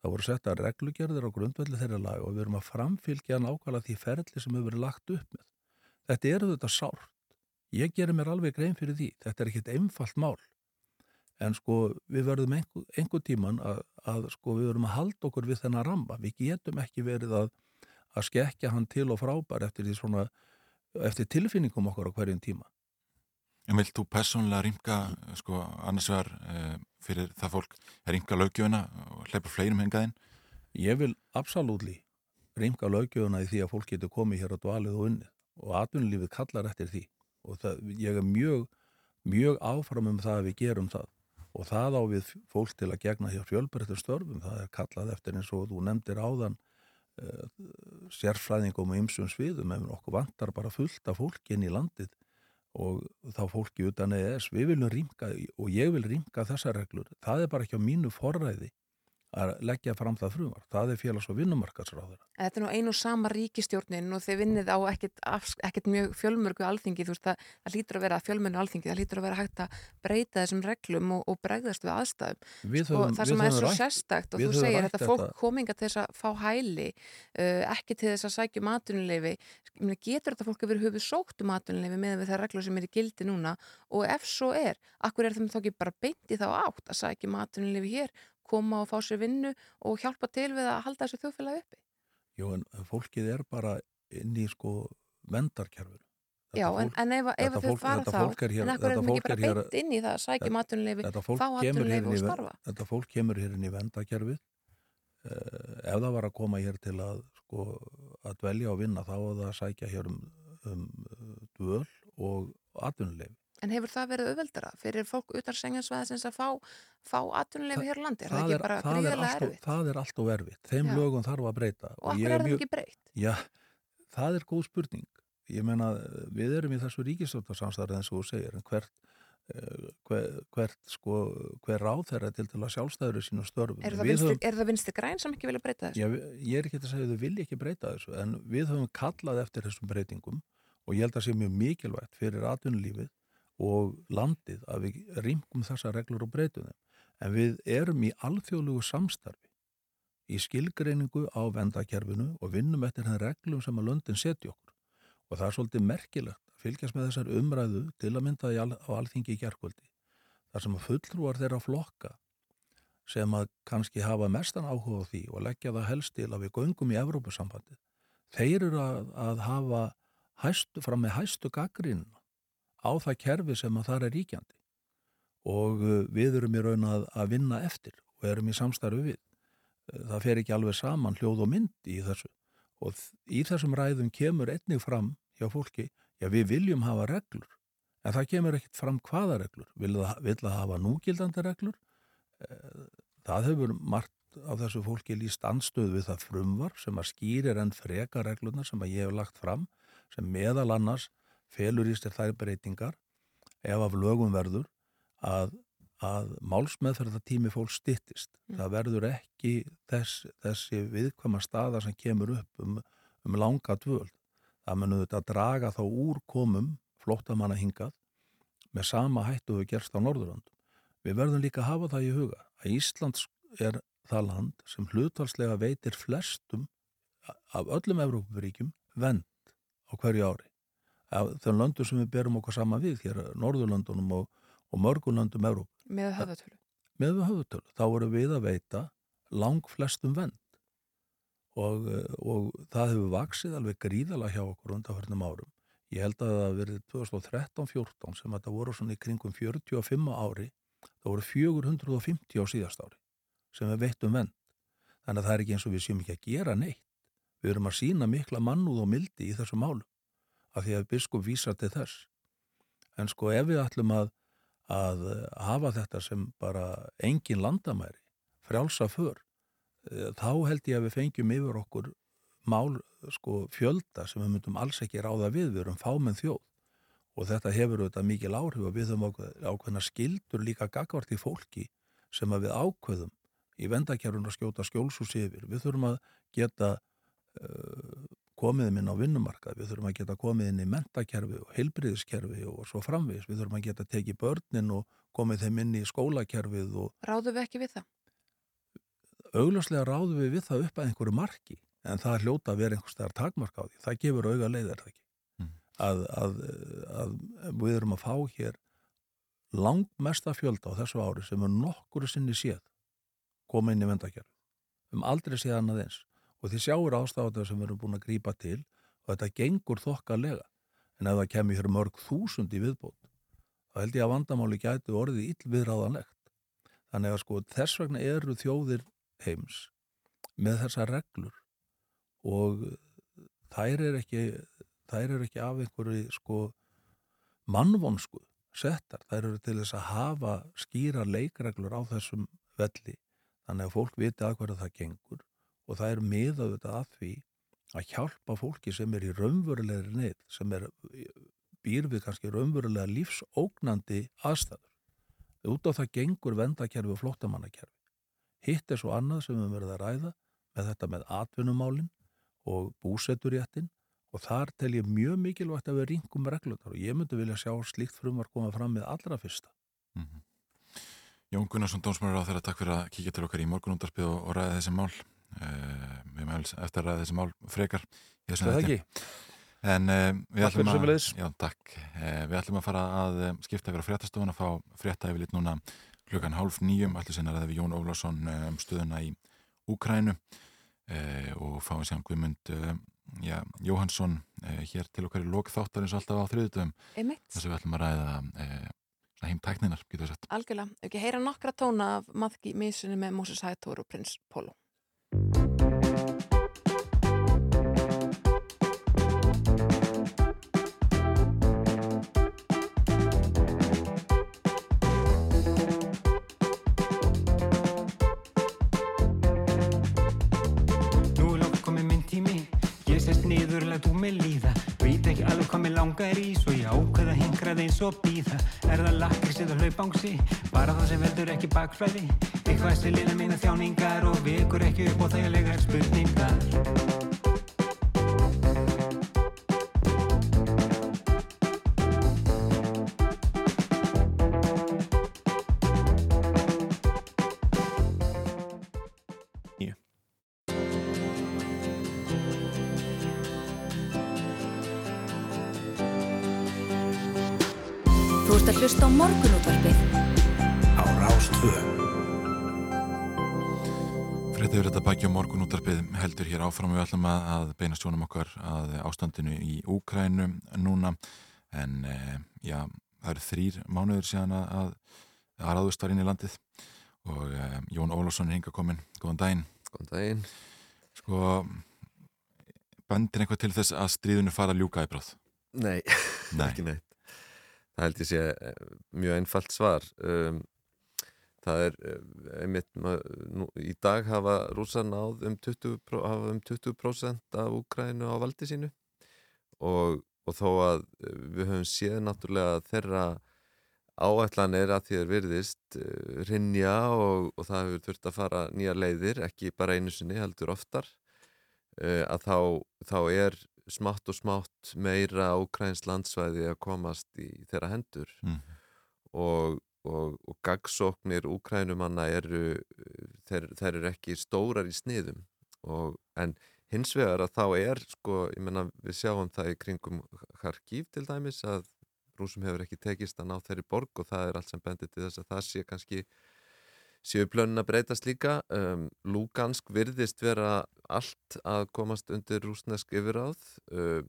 það voru setta reglugerðir á grundvelli þeirra lag og við erum að framfylgja nákvæmlega því ferli sem hefur verið lagt upp með. Þetta eru þetta sárt. Ég gerir mér alveg grein fyrir því. Þetta er ekkert einfalt mál. En sko við verðum einhver, einhver tíman að, að sko við verðum að halda okkur við þennan ramba. Við getum ekki verið að, að skekja hann til og frábær eftir svona, eftir tilfinningum okkur á hverjum tíma. En vilt þú persónulega rýmka sko, annars vegar uh, fyrir það fólk að rýmka löggjöfuna og hleypa fleirum hengaðinn? Ég vil absolútli rýmka löggjöfuna í því að fólk getur komið hér á dvalið og unnið og atvinnulífið kallar eftir því og það, ég er mjög, mjög áfram um það að við gerum það. Og það á við fólk til að gegna hér fjölbreyttur störfum, það er kallað eftir eins og þú nefndir áðan uh, sérfræðingum og ymsum sviðum. En okkur vantar bara fullt af fólki inn í landið. Og þá fólki utan EES, við viljum rýmka og ég vil rýmka þessar reglur, það er bara ekki á mínu forræði að leggja fram það frumvar. Það er félags- og vinnumarkarsráður. Þetta er nú einu og sama ríkistjórnin og þeir vinnið á ekkert, ekkert mjög fjölmörgu alþingi, þú veist, það, það lítur að vera fjölmörgu alþingi, það lítur að vera hægt að breyta þessum reglum og, og bregðast við aðstæðum. Við Sko, höfum- það við sem er svo rætt- sérstakt og þú segir þetta fólk þetta. kominga til þess að fá hæli, uh, ekki til þess að sækja um atvinnuleifi, getur þetta fólk yfir höfuð sótt um atvinnuleifi með við það reglur sem er í gildi núna og ef svo er, akkur er þeim þá ekki bara beint í þá átt að sækja um atvinnuleifi hér, koma og fá sér vinnu og hjálpa til við að halda þessu þjóðfélagi uppi? Jú, en fólkið er bara inn í sko vendarkerfinu. Já, en, en ef, ef þau fólk- fara þá, fólk hér- en akkur er fólk bara beint inn í það að sækja fólk fá inn og starfa? þetta fólk kemur hér inn í vendakerfið uh, ef það var að koma hér til að sko, að dvelja og vinna þá að það að sækja hér um, um dvöl og atvinnuleif En hefur það verið auðveldara fyrir fólk utan senginsvæðisins að fá, fá atvinnuleifi hér á landi? Er það, ekki bara það, er gríðarlega allt, erfitt? það er allt og erfitt þeim Já. lögum þarf að breyta Og af ég hverju er þeim mjög- ekki breytt? Já, það er góð spurning ég meina, við erum í þessu ríkistjórnarsamstæður eins og þú segir en hvert eh, hver, hvert sko, hver ráð þeirra til til að sjálfstæður í sínum störfum Er það, vinstri, höfum- er það vinstri græn sem ekki vilja breyta þessu? Já, ég er ekki að segja að þau vilja ekki breyta þessu en við höfum kallað eftir þessum breytingum og ég held að sé mjög mikilvægt fyrir atvinnulífið og landið að við rýmkum þessa reglur og breytum þeim. En við erum í alþjóðlugu samstarfi í skilgreiningu á vendakerfinu og vinnum eftir henn reglum sem að löndin setja okkur. Og það er svolítið merkilegt að fylgjast með þessar umræðu til að mynda á alþingi í gerkvöldi. þar sem að fulltrúar þeirra flokka sem að kannski hafa mestan áhuga á því og leggja það helst til að við göngum í Evrópusambandið. Þeir eru að, að hafa hæstu, fram með hæstu gaggrínuna á það kerfi sem að það er ríkjandi. Og uh, við erum í raun að, að vinna eftir og erum í samstarfi við. Uh, Það fer ekki alveg saman hljóð og mynd í þessu. Og í þessum ræðum kemur einnig fram hjá fólki, já við viljum hafa reglur. En það kemur ekkit fram hvaða reglur, vil það, hafa núgildandi reglur? Eh, það hefur margt af þessu fólki líst anstöð við það frumvar sem að skýrir enn freka reglunar sem að ég hef lagt fram sem meðal annars felur í sér þær breytingar ef af lögum verður að, að málsmeðferðartími fólk styttist. Mm. Það verður ekki þess, þessi viðkvæma staða sem kemur upp um, um langa dvöld. Það munum þetta að draga þá úr komum flóttamanna hingað með sama hættu við gerst á Norðurlandum. Við verðum líka að hafa það í huga að Ísland er það land sem hlutvalslega veitir flestum af öllum Evrópuríkjum vend á hverju ári. Þeim löndum sem við berum okkur sama við hér, Norðurlöndunum og, og mörgulöndum Evrópu. Með höfðatölu. Með við höfutölu. Þá voru við að veita lang flestum vend og, og það hefur vaksið alveg gríðala hjá okkur undanförnum árum. Ég held að það verið 2013-14 sem þetta voru svona í kringum 45 ári það voru 450 á síðast ári sem við veittum vend. Þannig að það er ekki eins og við séum ekki að gera neitt. Við erum að sína mikla mannúð og mildi í þessu málum af því að biskup vísa til þess. En sko ef við ætlum að, að hafa þetta sem bara engin landamæri, frjálsa för, eh, þá held ég að við fengjum yfir okkur mál sko fjölda sem við myndum alls ekki ráða við, við erum fámenn þjóð og þetta hefur auðvitað mikil áhrif og við höfum ákveðna skildur líka gagvart í fólki sem að við ákveðum í vendakerfun að skjóta skjólsús yfir. Við þurfum að geta uh, komið inn á vinnumarkað, við þurfum að geta komið inn í mentakerfi og heilbriðiskerfi og svo framvegis. Við þurfum að geta tekið börnin og komið þeim inn í skólakerfið og Ráðum við ekki við það? augljóslega ráðum við við það upp að einhverju marki en það er hljóta að vera einhvers staðar takmark á því. Það gefur auga leið er það ekki. Mm. Að, að, að við erum að fá hér langmesta fjölda á þessu ári sem er nokkuru sinni séð koma inn í vendakerfi. Um aldrei séð annað eins. Og því sjáur ástafað sem við erum búin að grípa til og þetta gengur þokkalega. En ef það kemur hér mörg þúsund í viðbót, þá held ég að vandamáli gæti orðið ill viðráðanlegt. Þannig að sko þess vegna eru þjóðir heims með þessa reglur og þær er ekki, þær er ekki af einhverju sko mannvonsku settar. Þær eru til þess að hafa skýra leikreglur á þessum velli þannig að fólk viti að hverju það gengur og það er miðað þetta að því að hjálpa fólki sem er í raunverulegri neyð, sem er býr við kannski raunverulega lífsógnandi aðstæður. Út á það gengur vendakerfi og flóttamannakerfi. hitt er svo annað sem við verið að ræða með þetta með atvinnumálin og búseturéttin og þar tel ég mjög mikilvægt að við ringum reglunar og ég myndi vilja sjá slíkt frumvar koma fram með allra fyrsta Jón Gunnarsson, dómsmjörður á þeirra, takk fyrir að kíkja til okkar í morgunundarspið og, og ræða þessi mál. Uh, við helst eftir að ræða þessi mál frekar. í Það ekki? En uh, við, Takk ætlum að, já, takk. Uh, við ætlum að fara að uh, skipta yfir á fréttastofun að fá frétta yfir lit núna klukkan hálf nýjum. Ætlum sinna að ræða við Jón Ólafsson uh, um stöðuna í Úkrænu uh, og fáum sér Guðmund uh, já, Jóhansson uh, hér til okkar í lok þáttar eins og alltaf á þriðutum. Einmitt. Þess að við ætlum að ræða uh, heimtækninar, getur við sett. Algjörlega, ekki heyra nokkra tóna af Maðki Mísunni með Moses Hættór og Prins Pólo. Niður, læt úr mig líða. Veit ekki alveg hvað mér langar í Svo ég ákveða hingrað eins og býða Er það lakrís eða hlaupangsi? Bara það sem veldur ekki bakflæði. Eitthvað sem lina mína þjáningar Og vekur ekki upp á þægilegar spurningar ert að hlusta á morgunútvarpið. Á Rástvö Fréttið verið þetta baki á morgunúttarpið heldur hér áfram. Við ætlum að, að beina sjónum okkar að ástandinu í Úkrænu núna. En e, já, það eru þrýr mánuður síðan að, að, að ráðust var inn í landið. Og e, Jón Ólafsson er hinga komin, góðan daginn. Góðan daginn. Sko, bendir eitthvað til þess að stríðinu fara að ljúka í bráð? Nei, Nei. ekki neitt Það held ég sé eh, mjög einfalt svar. Um, Það er eh, einmitt, nú, í dag hafa rússar náð um 20%, pró- hafa um 20 af Úkrænu á valdi sínu. Og, og þó að eh, við höfum séð náttúrulega þeirra áætlanir að því virðist uh, rinja og, og það hefur þurft að fara nýja leiðir, ekki bara einu sinni heldur oftar að þá, þá er smátt og smátt meira ókræns landsvæði að komast í þeirra hendur Mm. og, og, og gagsóknir úkrænumanna eru þeir, þeir eru ekki stórar í sniðum og, en hins vegar að þá er sko, ég menna við sjáum það í kringum Kharkiv til dæmis að rúsum hefur ekki tekist að ná þeirri borg og það er allt sem bendir til þess að það sé kannski séu plönin að breytast líka um, Lugansk virðist vera allt að komast undir rúsnesk yfiráð um,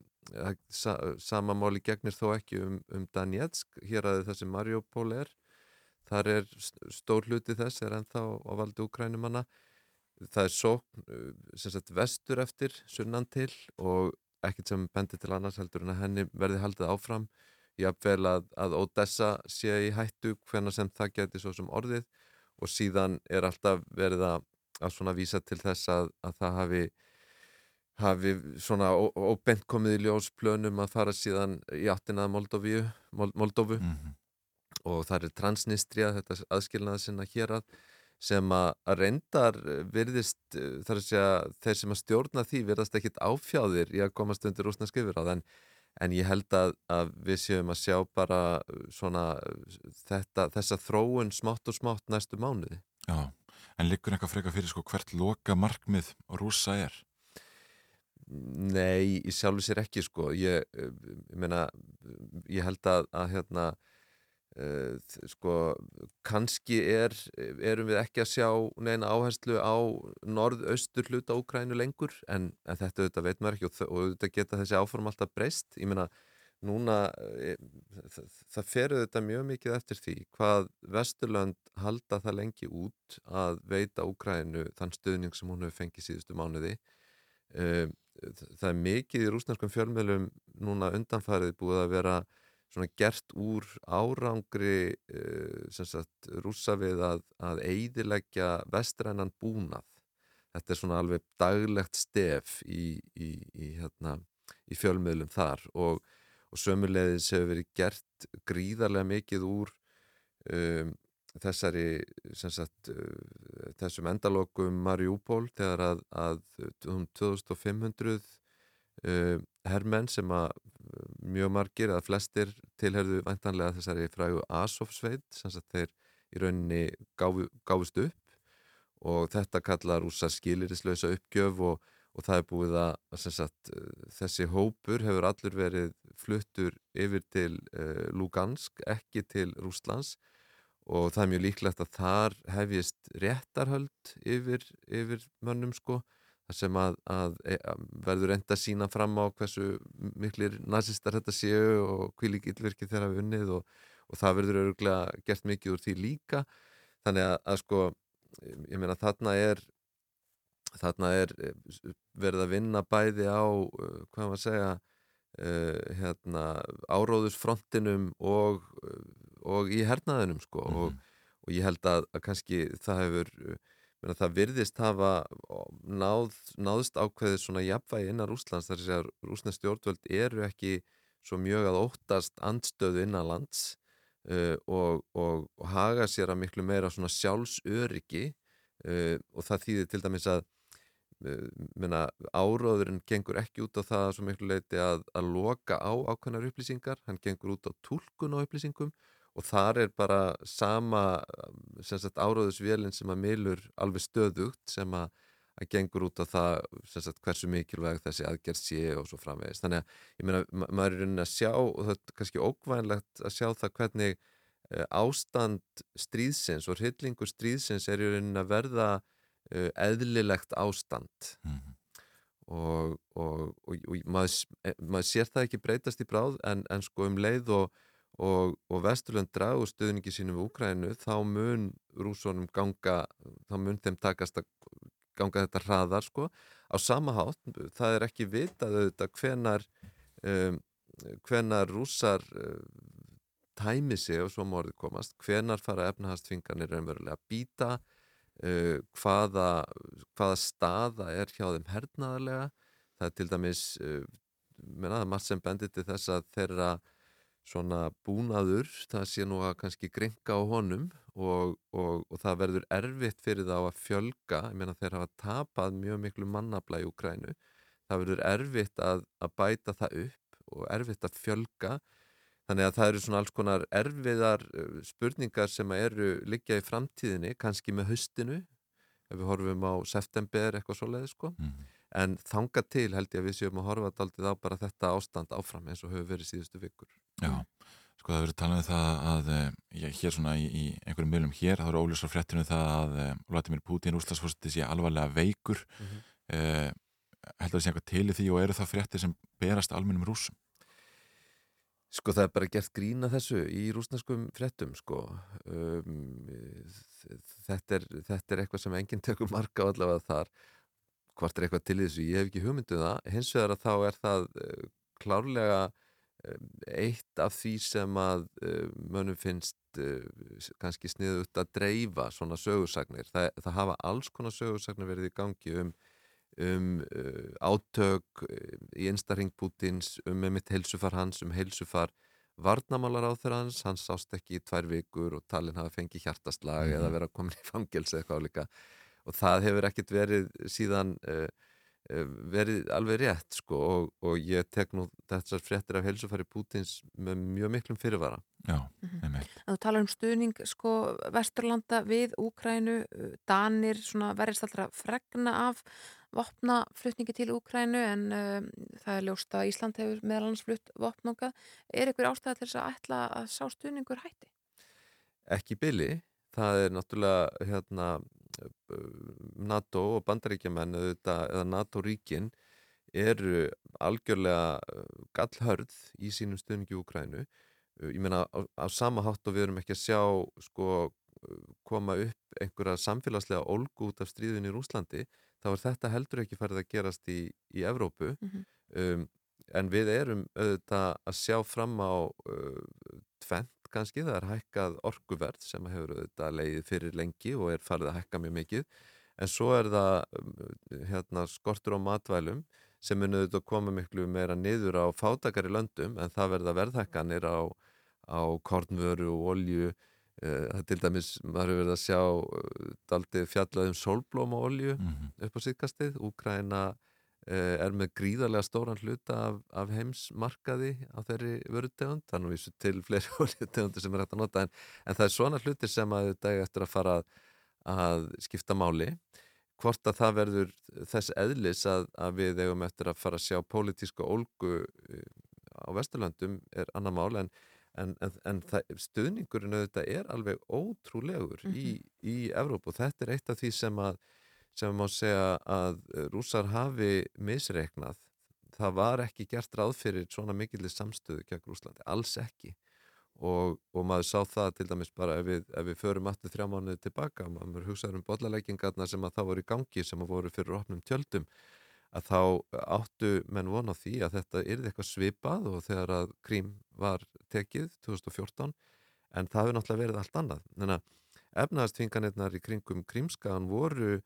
sa, sama máli gegnir þó ekki um, um Danetsk hér að þessi Mariupol er. Þar er st- stór hluti þess er ennþá á valdi úkrænumanna það er sókn uh, vestur eftir sunnan til og ekkert sem bendir til annars heldur en að henni verði haldið áfram. Jafnvel að, að Odessa sé í hættu hvenna sem það geti svo sem orðið og síðan er alltaf verið að, að svona vísa til þess að, að það hafi hafi svona ó- óbeint komið í ljós plönum að fara síðan í áttinað Moldóvíu, Mol- Moldóvu Mhm. og það er Transnistria, þetta aðskilnaða sinna hér að sem að reyndar virðist, þar að segja þeir sem að stjórna því virðast ekkit áfjáðir í að komast undir rúsna skrifur en, en ég held að, að við séum að sjá bara eh, svona eh, þetta, þessa þróun smátt og smátt næstu mánuði. Já, en liggur eitthvað frekar fyrir sko hvert loka markmið rúsa er? Nei, í sjálfu sér ekki sko ég, eh, ég meina ég held að, að hérna uh, sko kannski er, erum við ekki að sjá neina áherslu á norðaustur hluta Úkrænu lengur en, en þetta auðvitað veit maður ekki og, og auðvitað geta þessi áform alltaf breyst. Ég meina núna e, það, það fer auðvitað mjög mikið eftir því hvað Vesturlönd halda það lengi út að veita Úkrænu þann stuðning sem hún hefur fengið síðustu mánuði. Um, það er mikið í rúsnarskum fjölmjölum núna undanfarið búið að vera svona gert úr árangri sem sagt rúsa við að, að eidilegja vestrænan búnað. Þetta er svona alveg daglegt stef í, í, í, hérna, í fjölmiðlum þar og, og sömulegðis hefur verið gert gríðarlega mikið úr um, þessari sagt, uh, þessum endalokum Mariupol þegar að, að um 2500 uh, hermenn sem að uh, mjög margir eða flestir tilherðu væntanlega þessari frægu Azov-sveit sem sagt þeir í rauninni gáfu, gáfust upp og þetta kallar rúsa skilirislausa uppgjöf og, og það er búið að, að sagt, uh, þessi hópur hefur allur verið fluttur yfir til uh, Lugansk, ekki til Rúslands og það er mjög líklegt að þar hefjist réttarhöld yfir, yfir mönnum sko þar sem að, að, e, að verður enda sína fram á hversu miklir nazistar þetta séu og hví lík illvirkið þeirra við unnið og, og það verður öruglega gert mikið úr því líka þannig að, að sko ég meina þarna er þarna er eh, verið að vinna bæði á eh, hvað maður segja uh, hérna áróðusfrontinum og, og í hernaðinum sko mm -hmm. og, og ég held að, að kannski það hefur það virðist hafa náð, náðst ákveðið svona jafnvægi innan Rúslands þar sem rúsnest stjórnvöld eru ekki svo mjög að óttast andstöðu innan lands Uh, og, og, og haga sér að miklu meira svona sjálfsöryggi uh, og það þýðir til dæmis að uh, áróðurinn gengur ekki út á það svo miklu leiti að, að loka á ákveðnar upplýsingar, hann gengur út á tólkun á upplýsingum og þar er bara sama sagt, áróðusvélinn sem að milur alveg stöðugt sem að að gengur út á það sagt, hversu mikilvæg þessi aðgerð sé og svo framvegist. Þannig að ég meina, ma maður er raunin að sjá og það er kannski ókvænlegt að sjá það hvernig uh, ástand stríðsins og hryllingu stríðsins er raunin að verða uh, eðlilegt ástand mm -hmm. og, og, og, og maður, maður sér það ekki breytast í bráð en, en sko um leið og og Vesturlund dragu stuðningi sínum í Úkrænu þá mun rúsónum ganga, þá mun þeim takast að ganga þetta hraðar sko. Á sama hátt, það er ekki vitað auðvitað hvenar um, hvenar rússar uh, tæmi sig og svo morðið komast, hvenar fara efnahastfingarnir raunverulega að býta uh, hvaða, hvaða staða er hjá þeim hernaðarlega. Það er til dæmis uh, mennaða margt sem bendir til þess að þeirra svona búnaður, það sé nú að kannski gringa á honum og, og, og það verður erfitt fyrir þá að fjölga, ég meina þeir hafa tapað mjög miklu mannabla í Ukrænu það verður erfitt að, að bæta það upp og erfitt að fjölga. Þannig að það eru svona alls konar erfiðar uh, spurningar sem eru liggja í framtíðinni, kannski með höstinu ef við horfum á september eitthvað svoleiði sko. Mm. en þanga til held ég að við séum að horfa aldrei á bara þetta ástand áfram eins og hefur verið síðustu vikur Já. Sko það verður talað um það að eh, já, hér svona í, í einhverjum mjölum hér þá eru óljósar fréttinu um það að eh, Vladimir Putin úrslagsfórstið sé alvarlega veikur. Mm -hmm. eh, heldur það sé eitthvað til í því og eru það fréttir sem berast almennum rúsum? Sko það er bara gert grína þessu í rúsneskum fréttum sko. Um, þetta, er, þetta er eitthvað sem enginn tökur marka á allavega þar. Hvort er eitthvað til þessu, ég hef ekki hugmynduð um það. Hins vegar að þá er það uh, klárlega eitt af því sem að uh, mönnum finnst uh, kannski sniðut að dreifa svona sögursagnir. Það, það hafa alls konar sögursagnir verið í gangi um, um uh, átök í einstarring Pútins, um emitt heilsufar hans, um heilsufar varnamálar á þeirra hans, hans sást ekki í tvær vikur og talin hafa fengið hjartaslag mm -hmm. eða verið að koma í fangels eitthvað líka og það hefur ekkert verið síðan Eh, verið alveg rétt sko og, og ég tek nú þessar fréttir af helsufæri Pútins með mjög miklum fyrirvara Já, einmitt. Mm -hmm. Þú talar um stuðning sko Vesturlanda við Úkrænu Danir svona verðist allra fregna af vopnaflutningi til Úkrænu en um, það er ljóst að Ísland hefur meðalans flutt vopnunga er ykkur ástæða til þess að ætla að sá stuðningur hætti? Ekki billi það er náttúrulega hérna NATO og bandaríkjaman eða NATO-ríkin eru algjörlega uh, gallhörð í sínum stöðningi í Ukrænu. Uh, ég meina á, á sama hátt og við erum ekki að sjá sko koma upp einhverja samfélagslega olgu út af stríðun í Rúslandi þá er þetta heldur ekki farið að gerast í, í Evrópu mm -hmm. um, en við erum auðvitað að sjá fram á uh, tvent kannski, það er hækkað orkuverð sem hefur auðvitað leiðið fyrir lengi og er farið að hækka mjög mikið en svo er það um, hérna, skortur á matvælum sem munið auðvitað koma miklu meira niður á fátakari löndum en það verða verðhækkanir á, á kornvöru og olju Uh, það til dæmis, maður hefur verið að sjá uh, daldið fjallað um sólblóma olju Mhm. upp á síðkastið Úkraina er með gríðarlega stóran hluta af, af heimsmarkaði á þeirri vörutegund þannig vísu til fleiri oljutegundir sem er hægt að nota en, en það er svona hlutir sem að þetta er eftir að fara að, að skipta máli. Hvort að það verður þess eðlis að, að við eigum eftir að fara að sjá pólitíska ólgu uh, á Vesturlöndum er annar mál en en, en, stuðningurinn auðvitað er alveg ótrúlegur í, í Evrópu og þetta er eitt af því sem að sem má segja að rúsar hafi misreiknað það var ekki gert ráð fyrir svona mikillir samstöðu gegn Rúslandi, alls ekki og, og maður sá það til dæmis bara ef við, ef við förum aftur þrjá mánuði tilbaka, maður hugsaður um bollaleggingarna sem að það voru í gangi sem að voru fyrir opnum tjöldum að þá áttu menn von á því að þetta yrði eitthvað svipað og þegar að Krím var tekið 2014 en það hefur náttúrulega verið allt annað. Þannig að efnaðastvinganirnar í kringum Krímskaðan voru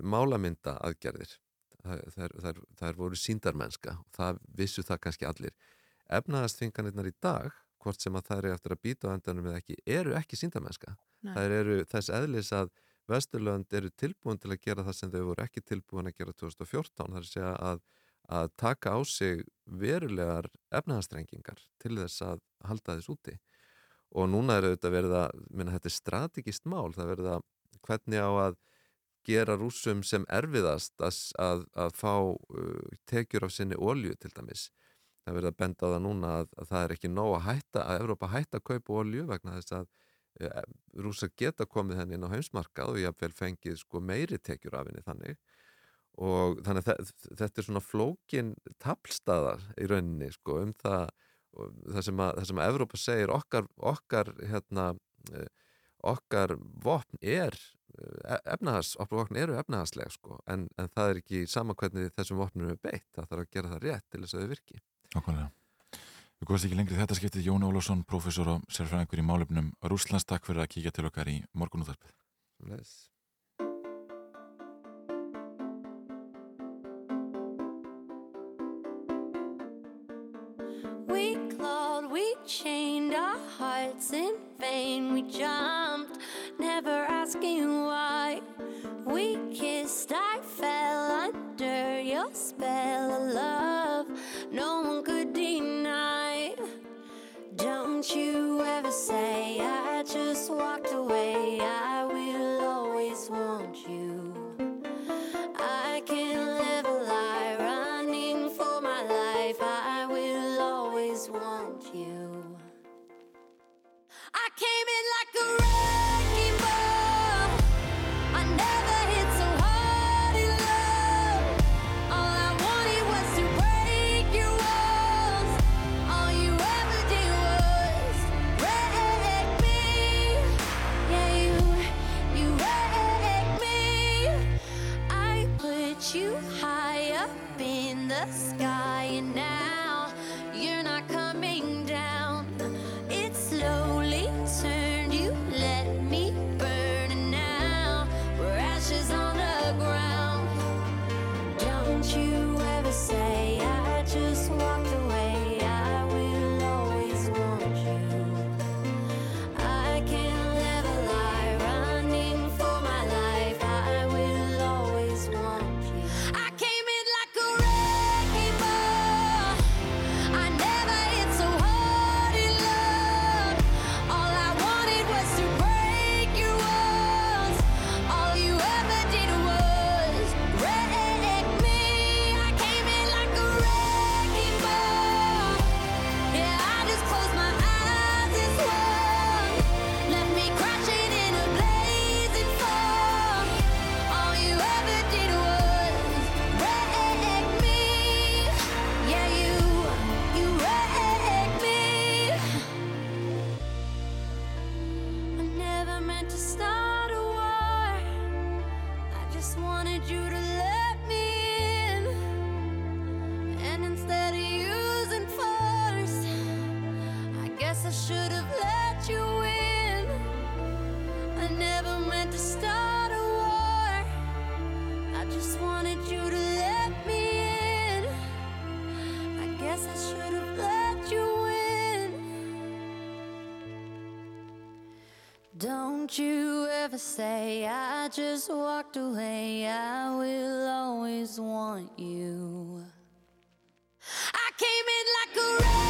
málamynda aðgerðir. Það voru síndarmennska það vissu það kannski allir. Efnaðastvinganirnar í dag, hvort sem að það eru eftir að býta á endanum eða ekki, eru ekki síndarmennska. Það eru þess eðlis að Vesturlönd eru tilbúin til að gera það sem þau voru ekki tilbúin að gera 2014 það er að segja að, að taka á sig verulegar efnahastrengingar til þess að halda þess úti og núna er auðvitað verið að minna, þetta er strategist mál, það verið að hvernig á að gera rúsum sem erfiðast að, að, að fá uh, tekjur af sinni ólju til dæmis. Það verið að benda á það núna að, að það er ekki nóg að hætta, að Evrópa hætta að kaupa ólju vegna þess að rúsa geta komið henni inn á heimsmarkað og jáfnvel fengið sko meiri tekjur af henni þannig. Og þannig að þetta er svona flókin tablstaðar í rauninni sko um það það sem að, það sem að Evrópa segir okkar, okkar hérna okkar vopn er efnahas, okkar vopn eru efnahagsleg sko en, en það er ekki sama hvernig þessum vopnum er beitt, það þarf að gera það rétt til þess að þau virki Okkarlega Við komast ekki lengri þetta skiptið Jón Ólásson, professor og sérfræðingur í málefnum Rúslands, takk fyrir að kíkja til okkar í morgunúðarpið. Yes. We clawed, we chained our hearts in vain. We jumped, never asking why. We kissed, I fell under your spell of love. No one could deny. Don't you ever say I just walked away. I Don't you ever say I just walked away. I will always want you. I came in like a wrecking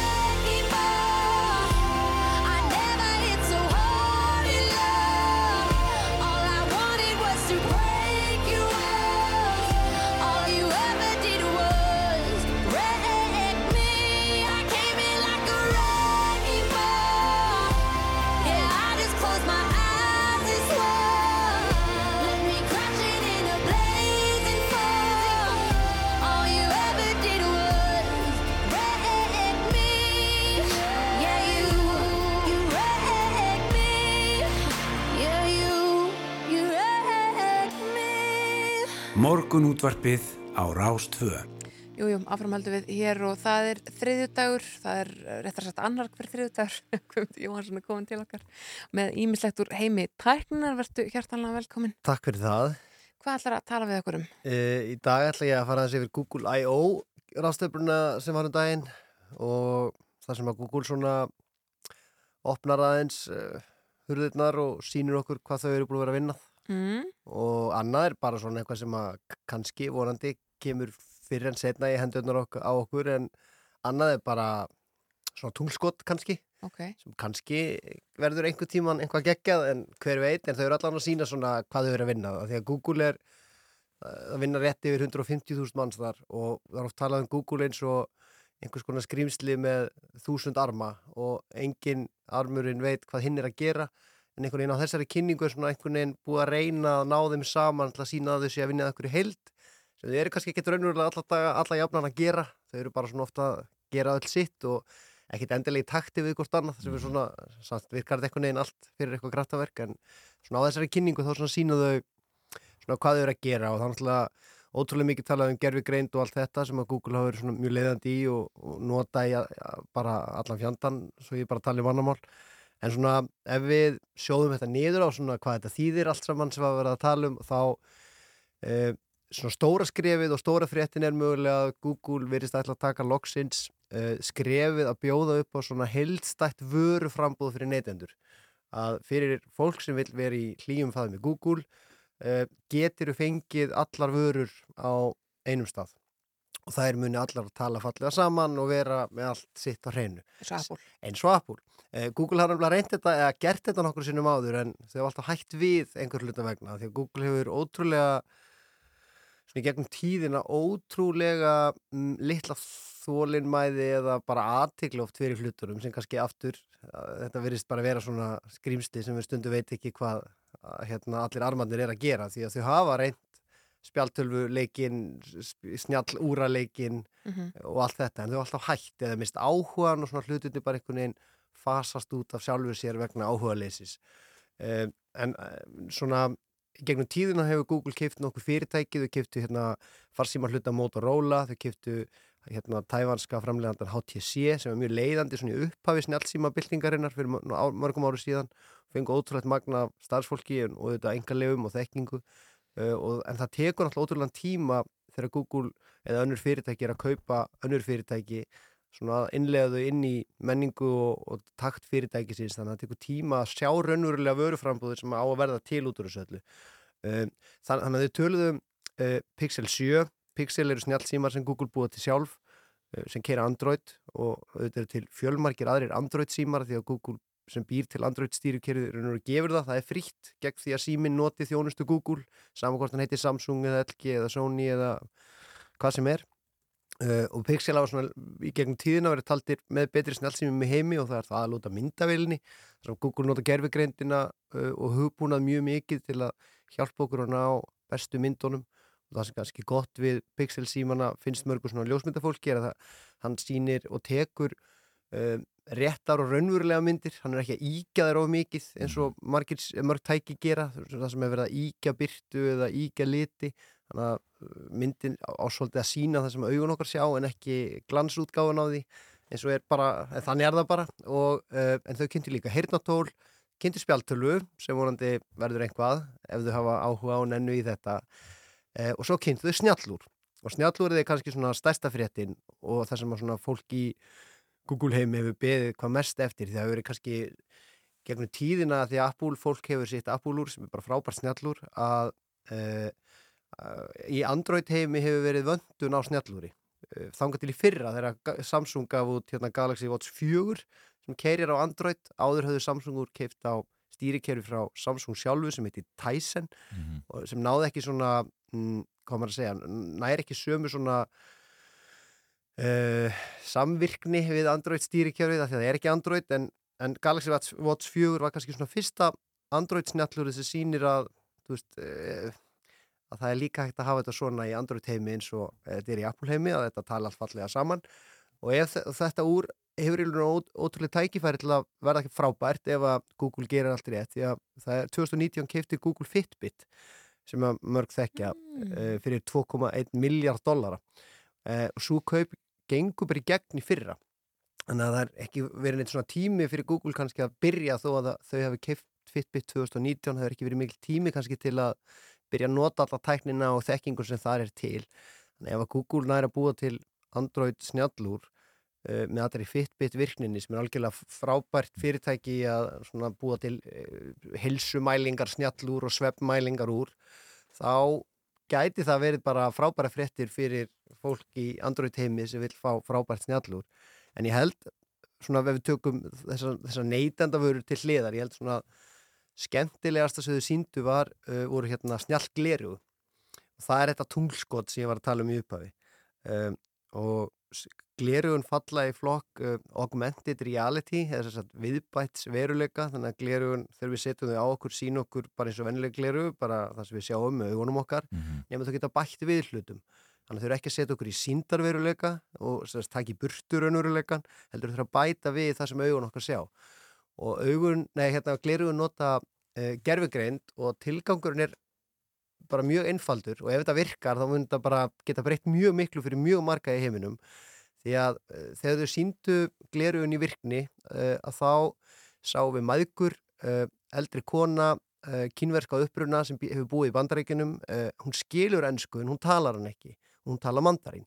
Morgun útvarpið á Rástvö. Jú, jú, áframhaldum við hér og það er þriðjudagur, það er réttar sagt annar hver þriðjudagur, Guðmundur Jóhansson er komin til okkar með ímislegt úr heimi tæknar, verðu hjartanlega velkomin. Takk fyrir það. Hvað ætlar að tala við okkur um? E, í dag ætla ég að fara þessi yfir Google I.O. ráðstöfbruna sem var um daginn og það sem að Google svona opnar aðeins uh, hurðirnar og sýnir okkur hvað þau eru búin að vera að vinna Mm. og annað er bara svona eitthvað sem að kannski vonandi kemur fyrir en setna í hendurnar ok á okkur en annað er bara svona tunglskott kannski Ok. sem kannski verður einhver tíman einhvað geggjað en hver veit en þau eru allan að sína svona hvað þau eru að vinna því að Google er uh, að vinna rétt yfir 150.000 manns þar og það er oft talað um Google eins og einhvers konar skrýmsli með þúsund arma og engin armurinn veit hvað hinn er að gera en einhvern veginn á þessari kynningu er svona einhvern veginn búið að reyna að ná þeim saman til að sína að þau sé að vinna einhverju heild sem þau eru kannski ekki raunverulega alla, jafnan að gera. Þau eru bara svona ofta að gera öll sitt og ekkit endilega í takti við hvort annað sem er svona, samt virkar þetta einhvern veginn allt fyrir eitthvað kraftaverk en svona á þessari kynningu þá svona sína þau svona hvað þau eru að gera og er náttúrulega ótrúlega mikið talað um gerfi greind og allt þetta sem að Google hafa verið svona mjög leiðandi í og, og nota í að, að bara allan fjandan svo ég bara tala um annamál en svona ef við sjóðum þetta niður á svona hvað þetta þýðir allt saman sem að vera að tala um þá e, svona stóra skrefið og stóra fréttin er mögulega að Google verist ætla að taka loksins e, skrefið að bjóða upp á svona heldstætt vöru frambúð fyrir neytendur. Að fyrir fólk sem vil vera í hlýjum faðum með Google uh, getur þú fengið allar vörur á einum stað. Og það er muni allar að tala fallega saman og vera með allt sitt á hreinu. Eins og Apple. Uh, Google har nefnilega reynt þetta eða gert þetta nokkur sinnum áður en þau hafa alltaf hægt við einhver hluta vegna því að Google hefur ótrúlega svona í gegnum tíðina ótrúlega mm, litla þólinmæði eða bara aðtikli oft fyrir hlutunum sem kannski aftur uh, þetta verðist bara vera svona skrýmsli sem við stundu veit ekki hvað uh, hérna, allir armannir er að gera því að þau hafa reynt spjaltölvuleikin, snjall úraleikin Mhm. og allt þetta en þau hafa alltaf hægt eða mist áhugan og svona hlutunni bara einhvern veginn fasast út af sjálfur sér vegna áhuga leysis um, en um, svona gegnum tíðina hefur Google keift nokkuð fyrirtæki, þau keiftu hérna farsíma hluta Motorola, þau keiftu hérna tævanska framlegandan HTC sem er mjög leiðandi svona í upphafi snjálfsíma byltingarinnar fyrir mörgum áru síðan. Fengu ótrúlegt magna starfsfólki og þetta engalefum og þekkingu. Uh, og, en það tekur náttúrulega ótrúlega tíma þegar Google eða önnur fyrirtæki er að kaupa önnur fyrirtæki svona að innlega þau inn í menningu og, og takt fyrirtæki síns þannig að það tekur tíma að sjá raunverulega vöruframbúður sem á að verða til út úr þessu öllu. Um, þann- þannig að þau töluðum uh, Pixel 7 Pixel eru snjálfsímar sem Google búa til sjálf uh, sem keira Android og þetta eru til fjölmarkir aðrir Android símar því að Google sem býr til Android stýrukerfið raunverulega gefur það, það er frítt gegn því að síminn noti þjónustu Google saman hvort hann heitir Samsung eða LG eða Sony eða hvað sem er uh, og Pixel hafa svona í gegnum tíðina verið taldir með betri snjálfsímum í heimi og það er það að lúta myndavilni þar sem Google nota gerfigreindina uh, og hugbúnað mjög mikið til að hjálpa okkur að ná bestu myndunum. Og það sem kannski gott við Pixel símana finnst mörgur svona ljósmyndafólki er að það, hann sýnir og tekur uh, réttar og raunverulega myndir. Hann er ekki að íkja þær of mikið eins og margir, mörg tæki gera það sem er verið að íkja byrtu eða íkja liti þannig að uh, myndin ásvöldið að sína það sem augun okkar sjá en ekki glansútgáfun á því. Eins og er bara, en þannig er það bara. Og, uh, en þau kynntu líka heyrnatól kynntu spjaltölu sem vonandi verður einhvað ef þau hafa áhuga á nennu í þetta. Uh, og svo kynntu þau snjallúr. Og snjallúr er kannski svona stærsta fréttin og það sem svona fólk í Google heim hefur beðið hvað mest eftir. Því það hefur verið kannski gegnum tíðina því að Apple fólk hefur sitt Apple-úr sem er bara frábært snjallúr að uh, í Android heimi hefur verið vöndun á snjallúri uh, þangar til í fyrra þegar Ga- Samsung gaf út hérna, Galaxy Watch 4 sem keirir á Android. Áður höfðu Samsungur keift á stýrikerfi frá Samsung sjálfu sem heitir Tyson og sem náði ekki svona mm, hvað maður að segja, næri ekki sömu svona uh, samvirkni við Android stýrikerfið af því að það er ekki Android en, en Galaxy Watch, Watch 4 var kannski svona fyrsta Android snjallur sem sýnir að þú veist uh, að það er líka hægt að hafa þetta svona í Android heimi eins og eh, þetta er í Apple heimi að þetta tala allt fallega saman. Og ef þe- þetta úr hefur í raun og ótrúlega tækifæri til að verða ekki frábært ef að Google gerir allt rétt því að það er 2019 keipti Google Fitbit sem að mörg þekkja mm. fyrir 2,1 miljard dollara. Uh, og svo kaup gengur bara í gegn í fyrra. Þannig að það er ekki verið neitt svona tími fyrir Google kannski að byrja þó að þau hafi keipt Fitbit 2019 það er ekki verið mikil tími kannski til að byrja að nota alla tæknina og þekkingur sem það er til. Þannig ef að Google næra að búa til Android snjallúr uh, með allri Fitbit virkninni sem er algjörlega frábært fyrirtæki að búa til uh, helsumælingar snjallúr og svefnmælingar úr þá gæti það verið bara frábæra fréttir fyrir fólk í Android heimi sem vil fá frábært snjallúr. En ég held svona ef við tökum þessar þessa neytendavörur til hliðar, ég held svona skemmtilegasta sem þau síndu var uh, voru hérna snjall gleru og það er þetta tunglskot sem ég var að tala um í upphafi. Um, og glerugun falla í flokk uh, augmented reality að viðbæts veruleika þannig að glerugun þegar við setjum þau á okkur sín okkur bara eins og vennileg gleru bara það sem við sjáum með augunum okkar nema þau geta bætt við hlutum. Þannig að þau eru ekki að setja okkur í síndarveruleika og taka í burtur raunveruleikan heldur þau að bæta við það sem augun okkar sjá og augun, nei hérna glerugun nota uh, gerfugreind og tilgangurinn er bara mjög einfaldur og ef þetta virkar þá mun þetta bara geta breytt mjög miklu fyrir mjög marga í heiminum. Því að uh, þegar þau síndu glerugun í virkni uh, að þá sáum við maðgur, eldri kona kínverska uppruna sem hefur búið í bandaríkinum hún skilur ennsku en hún talar hann ekki. Hún talar mandarín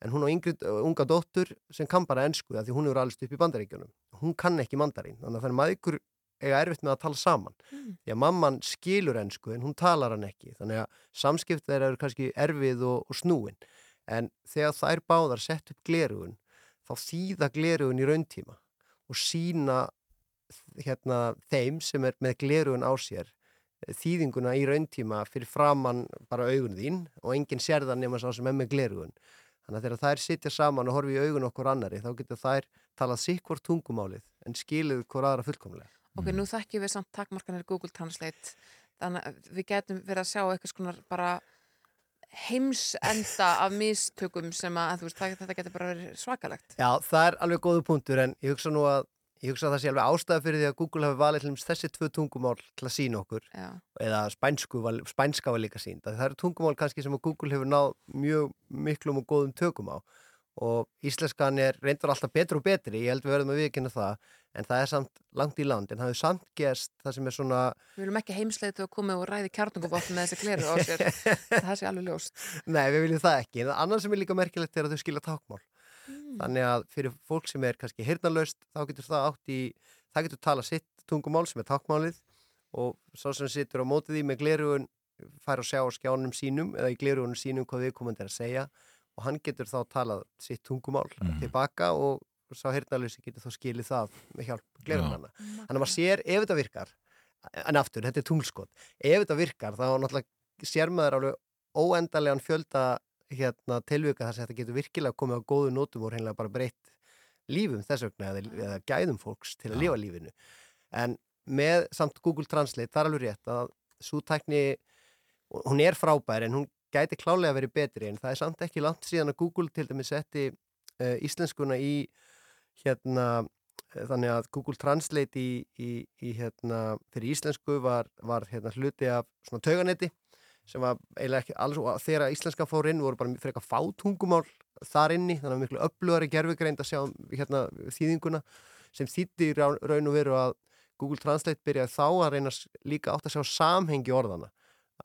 en hún á yngri, uh, unga dóttur sem kann bara ennsku því hún hefur alveg upp í bandaríkjunum. Hún kann ekki mandarín þannig að það er maðgur eiga erfitt með að tala saman. Mm. því að mamman skilur ennsku en hún talar hann ekki þannig að samskipt þeirra eru kannski erfið og, og snúin. En þegar þær báðar sett upp glerugun þá þýða glerugun í rauntíma og sína hérna þeim sem er með glerugun á sér eh, þýðinguna í rauntíma fyrir framann bara augun þín og enginn sér það nema sá sem er með glerugun þannig að þegar þær sitja saman og horfi í augun okkur annari þá getur þær talað sikkvort tungumálið en skilið hvort aðra fullkomlega. Ok, nú þekkjum við samt takmarkanir Google Translate. Þannig að við getum verið að sjá eitthvað skonar bara heimsenda af mistökum sem að þú veist, það, þetta getur bara verið svakalegt. Já, það er alveg góðu punktur en ég hugsa nú að ég hugsa að það sé alveg ástæða fyrir því að Google hafi valið til þessi tvö tungumál til að sína okkur Já. eða spænsku, spænska var líka sínd það eru tungumál kannski sem að Google hefur náð mjög miklum og góðum tökum á og íslenskan er reyndar alltaf betur og betri, ég held við verðum að viðkynna það en það er samt langt í land en það hefur samt gerst það sem er svona Við viljum ekki heimsleitu að koma og ræði kjartunguvopn með þessi gleru á sér. það sé alveg ljóst. Nei, við viljum það ekki. En annað sem er líka merkilegt er að þau skilja tákmál. Þannig að fyrir fólk sem er kannski hirnalaust, þá getur það átt í, það getur tala sitt tungumál sem er tákmálið og svo sem situr á mótið því með glerugun fær að sjá á skjánum sínum eða í glerugunum sínum hvað viðkomandi er að segja og hann getur þá talað sitt tungumál tilbaka og sá hirnalösi getur þá skilið það með hjálp glerugunana. Þannig að maður sér ef þetta virkar en aftur, þetta er tunglskot ef þetta virkar þá náttúrulega sér maður alveg óendalegan fjölda hérna, tilvika þar sem þetta getur virkilega komið á góðu nótum og reynilega bara breytt lífum þess vegna eða, eða gæðum fólks til að lifa lífinu. En með samt Google Translate það er alveg rétt að svo tækni hún er frábær en hún gæti klálega verið betri en það er samt ekki langt síðan að Google til dæmis setti uh, íslenskuna í hérna eh, þannig að Google Translate í, í, í hérna fyrir íslensku var, var hérna hluti af svona tauganetti sem var eiginlega ekki alls og þegar íslenska fór inn voru bara frekar fátungumál þar inni, þannig að miklu upplöðari gerfugreind að sjá um, hérna þýðinguna sem þýtti raun og veru að Google Translate byrjaði þá að reyna s- líka átt að sjá samhengi orðana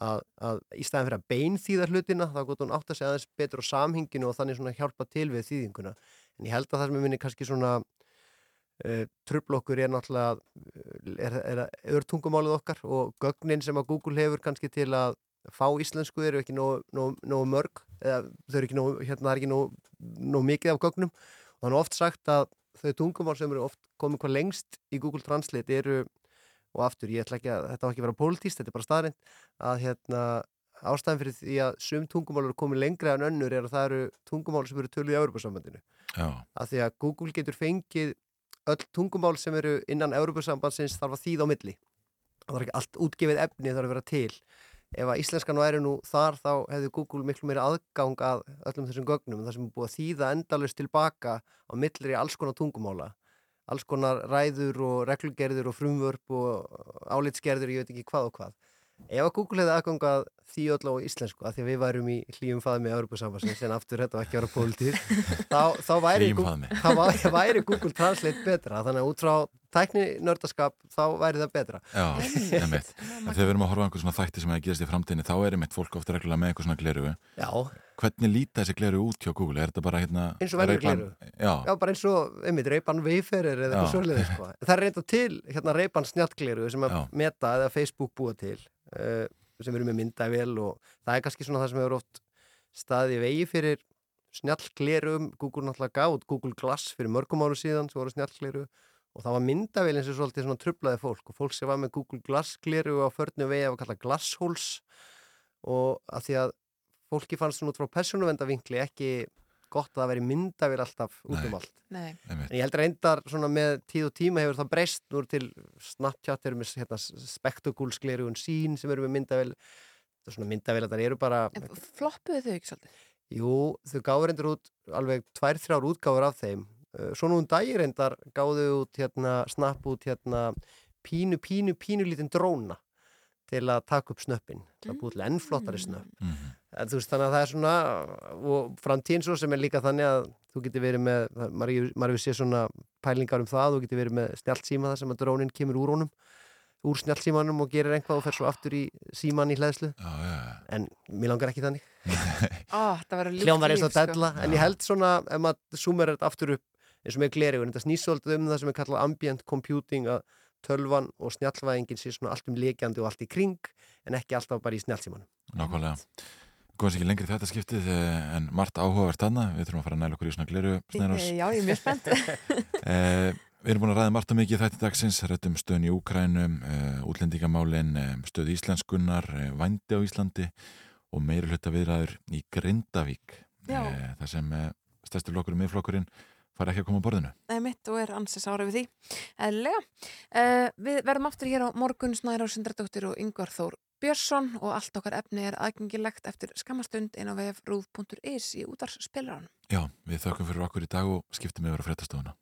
að, að í staðin fyrir að beinþýða hlutina þá gott hún átt að segja aðeins betur á samhenginu og þannig svona hjálpa til við þýðinguna. En ég held að það sem er minni kannski svona uh, trublokkur er náttúrulega er, er, er tungumálið okkar og gögnin sem að Google hefur kannski til að fá íslensku eru ekki nógu, mörg eða þau eru ekki nógu, hérna það er ekki nógu, mikið af gögnum. Og þannig oft sagt að þau tungumál sem eru oft komið hvað lengst í Google Translate eru og aftur, ég ætla ekki að, þetta var ekki að vera pólitíst, þetta er bara staðrind að hérna ástæðan fyrir því að sum tungumál eru komið lengra en önnur er að það eru tungumál sem eru töluð í Európa-sambandinu að því að Google getur fengið öll tungumál sem eru innan Európa-sambandsins þarf að þýða á milli. Það er ekki allt útgefið efni þarf að vera til ef að íslenskan væri nú þar þá hefði Google miklu meira aðgang að öllum þessum gögnum þar sem er búið að þýða endalust tilbaka á millir í alls konar tungumála. Alls konar ræður og reglugerður og frumvörp og álitsgerður ég veit ekki hvað og hvað. Ef að Google hefði aðgangað því öll á íslensku að því að við værum í hlýjum faðmi á Europasambassins en aftur þetta var ekki að vera pólitíð þá, þá, væri Google, þá væri Google Translate betra. Þannig að út frá tækni nördaskap þá væri það betra. Já, einmitt. Þegar við erum að horfa á einhver svona þætti sem hefði gerast í framtíðinni þá er einmitt fólk ofta reglulega með eitthvað svona gleru Já. Hvernig líta þessi gleru út hjá Google? Er þetta bara hérna eins og verður gleru? Já. Já, bara eins og, einmitt, reypan veiferir eða eitthvað svolítið sko. Það er reynda til hérna reypan snjallgleru sem að Meta eða Facebook búa til uh, sem eru með myndavél og það er kannski svona það sem hefur oft staði vegi fyrir snjallglerum Google náttúrulega gátt, Google Glass fyrir mörgum áru síðan sem voru snjallgleru og það var myndavélinn sem svolítið svona trublaði fólk. Og fólk sem var með Google Glass gleru á förnu vegi að kalla glassholes. Og að því að fólki fannst svona út frá persónuvendavinkli ekki gott að það veri myndavél alltaf út um allt. Nei. en ég heldur reyndar svona með tíð og tíma hefur það breyst. Núr til Snapchat eru með hérna, spektakulskleru og sín sem eru með myndavél. Það er svona myndavél að það eru bara Floppuðu þau ekki svolítið? Jú, þau gáður reyndar út alveg tvær, þrjár útgáður af þeim Svona um dagir reyndar gáðu út hérna, snapp út hérna pínu, pínu, pínu lítinn dróna til að taka upp snöppin til að búið til ennflottari snöpp mm -hmm. en veist þannig að það er svona og framtíðin svo sem er líka þannig að þú getur verið með, maður hefur séð svona pælingar um það, þú getur verið með snjáltsíma þar sem að drónin kemur úr honum úr snjáltsímanum og gerir einhvað og fer svo aftur í síman í hlæðslu já, já. en mér langar ekki þannig oh, hljómar eins og della sko. en ég held svona, ef maður sumir þetta aftur upp eins og með glerugun, þetta snýsóldið um það sem er kallað ambient computing að tölvan og snjallvæðingin sé svona allt um leikjandi og allt í kring en ekki alltaf bara í snjallsímanum. Nákvæmlega. Góðs ekki lengri þetta skiptið en margt áhugavert aðna við þurfum að fara að næla okkur í svona gleru Já, ég er mjög spennt. Eh, Við erum búin að ræða margt og mikið þetta dagsins. Rættum stöðun í Úkrænum eh, útlendingamálin, eh, stöð Íslenskunnar vændi á Íslandi og meiri hluta viðræður í Grindavík. Það sem stærstur flokkurinn miðflokkurinn fara ekki að koma á borðinu. Er mitt og er ansins ára við því. Eðlega. Uh, við verðum aftur hér á morgun Snæra og Sindradóttir og Yngvar Þór Björnsson og allt okkar efni er aðgengilegt eftir skamastund inn á vef rúð.is í útarspilaran. Já, við þökkum fyrir okkur í dag og skiptum yfir á fréttastofuna.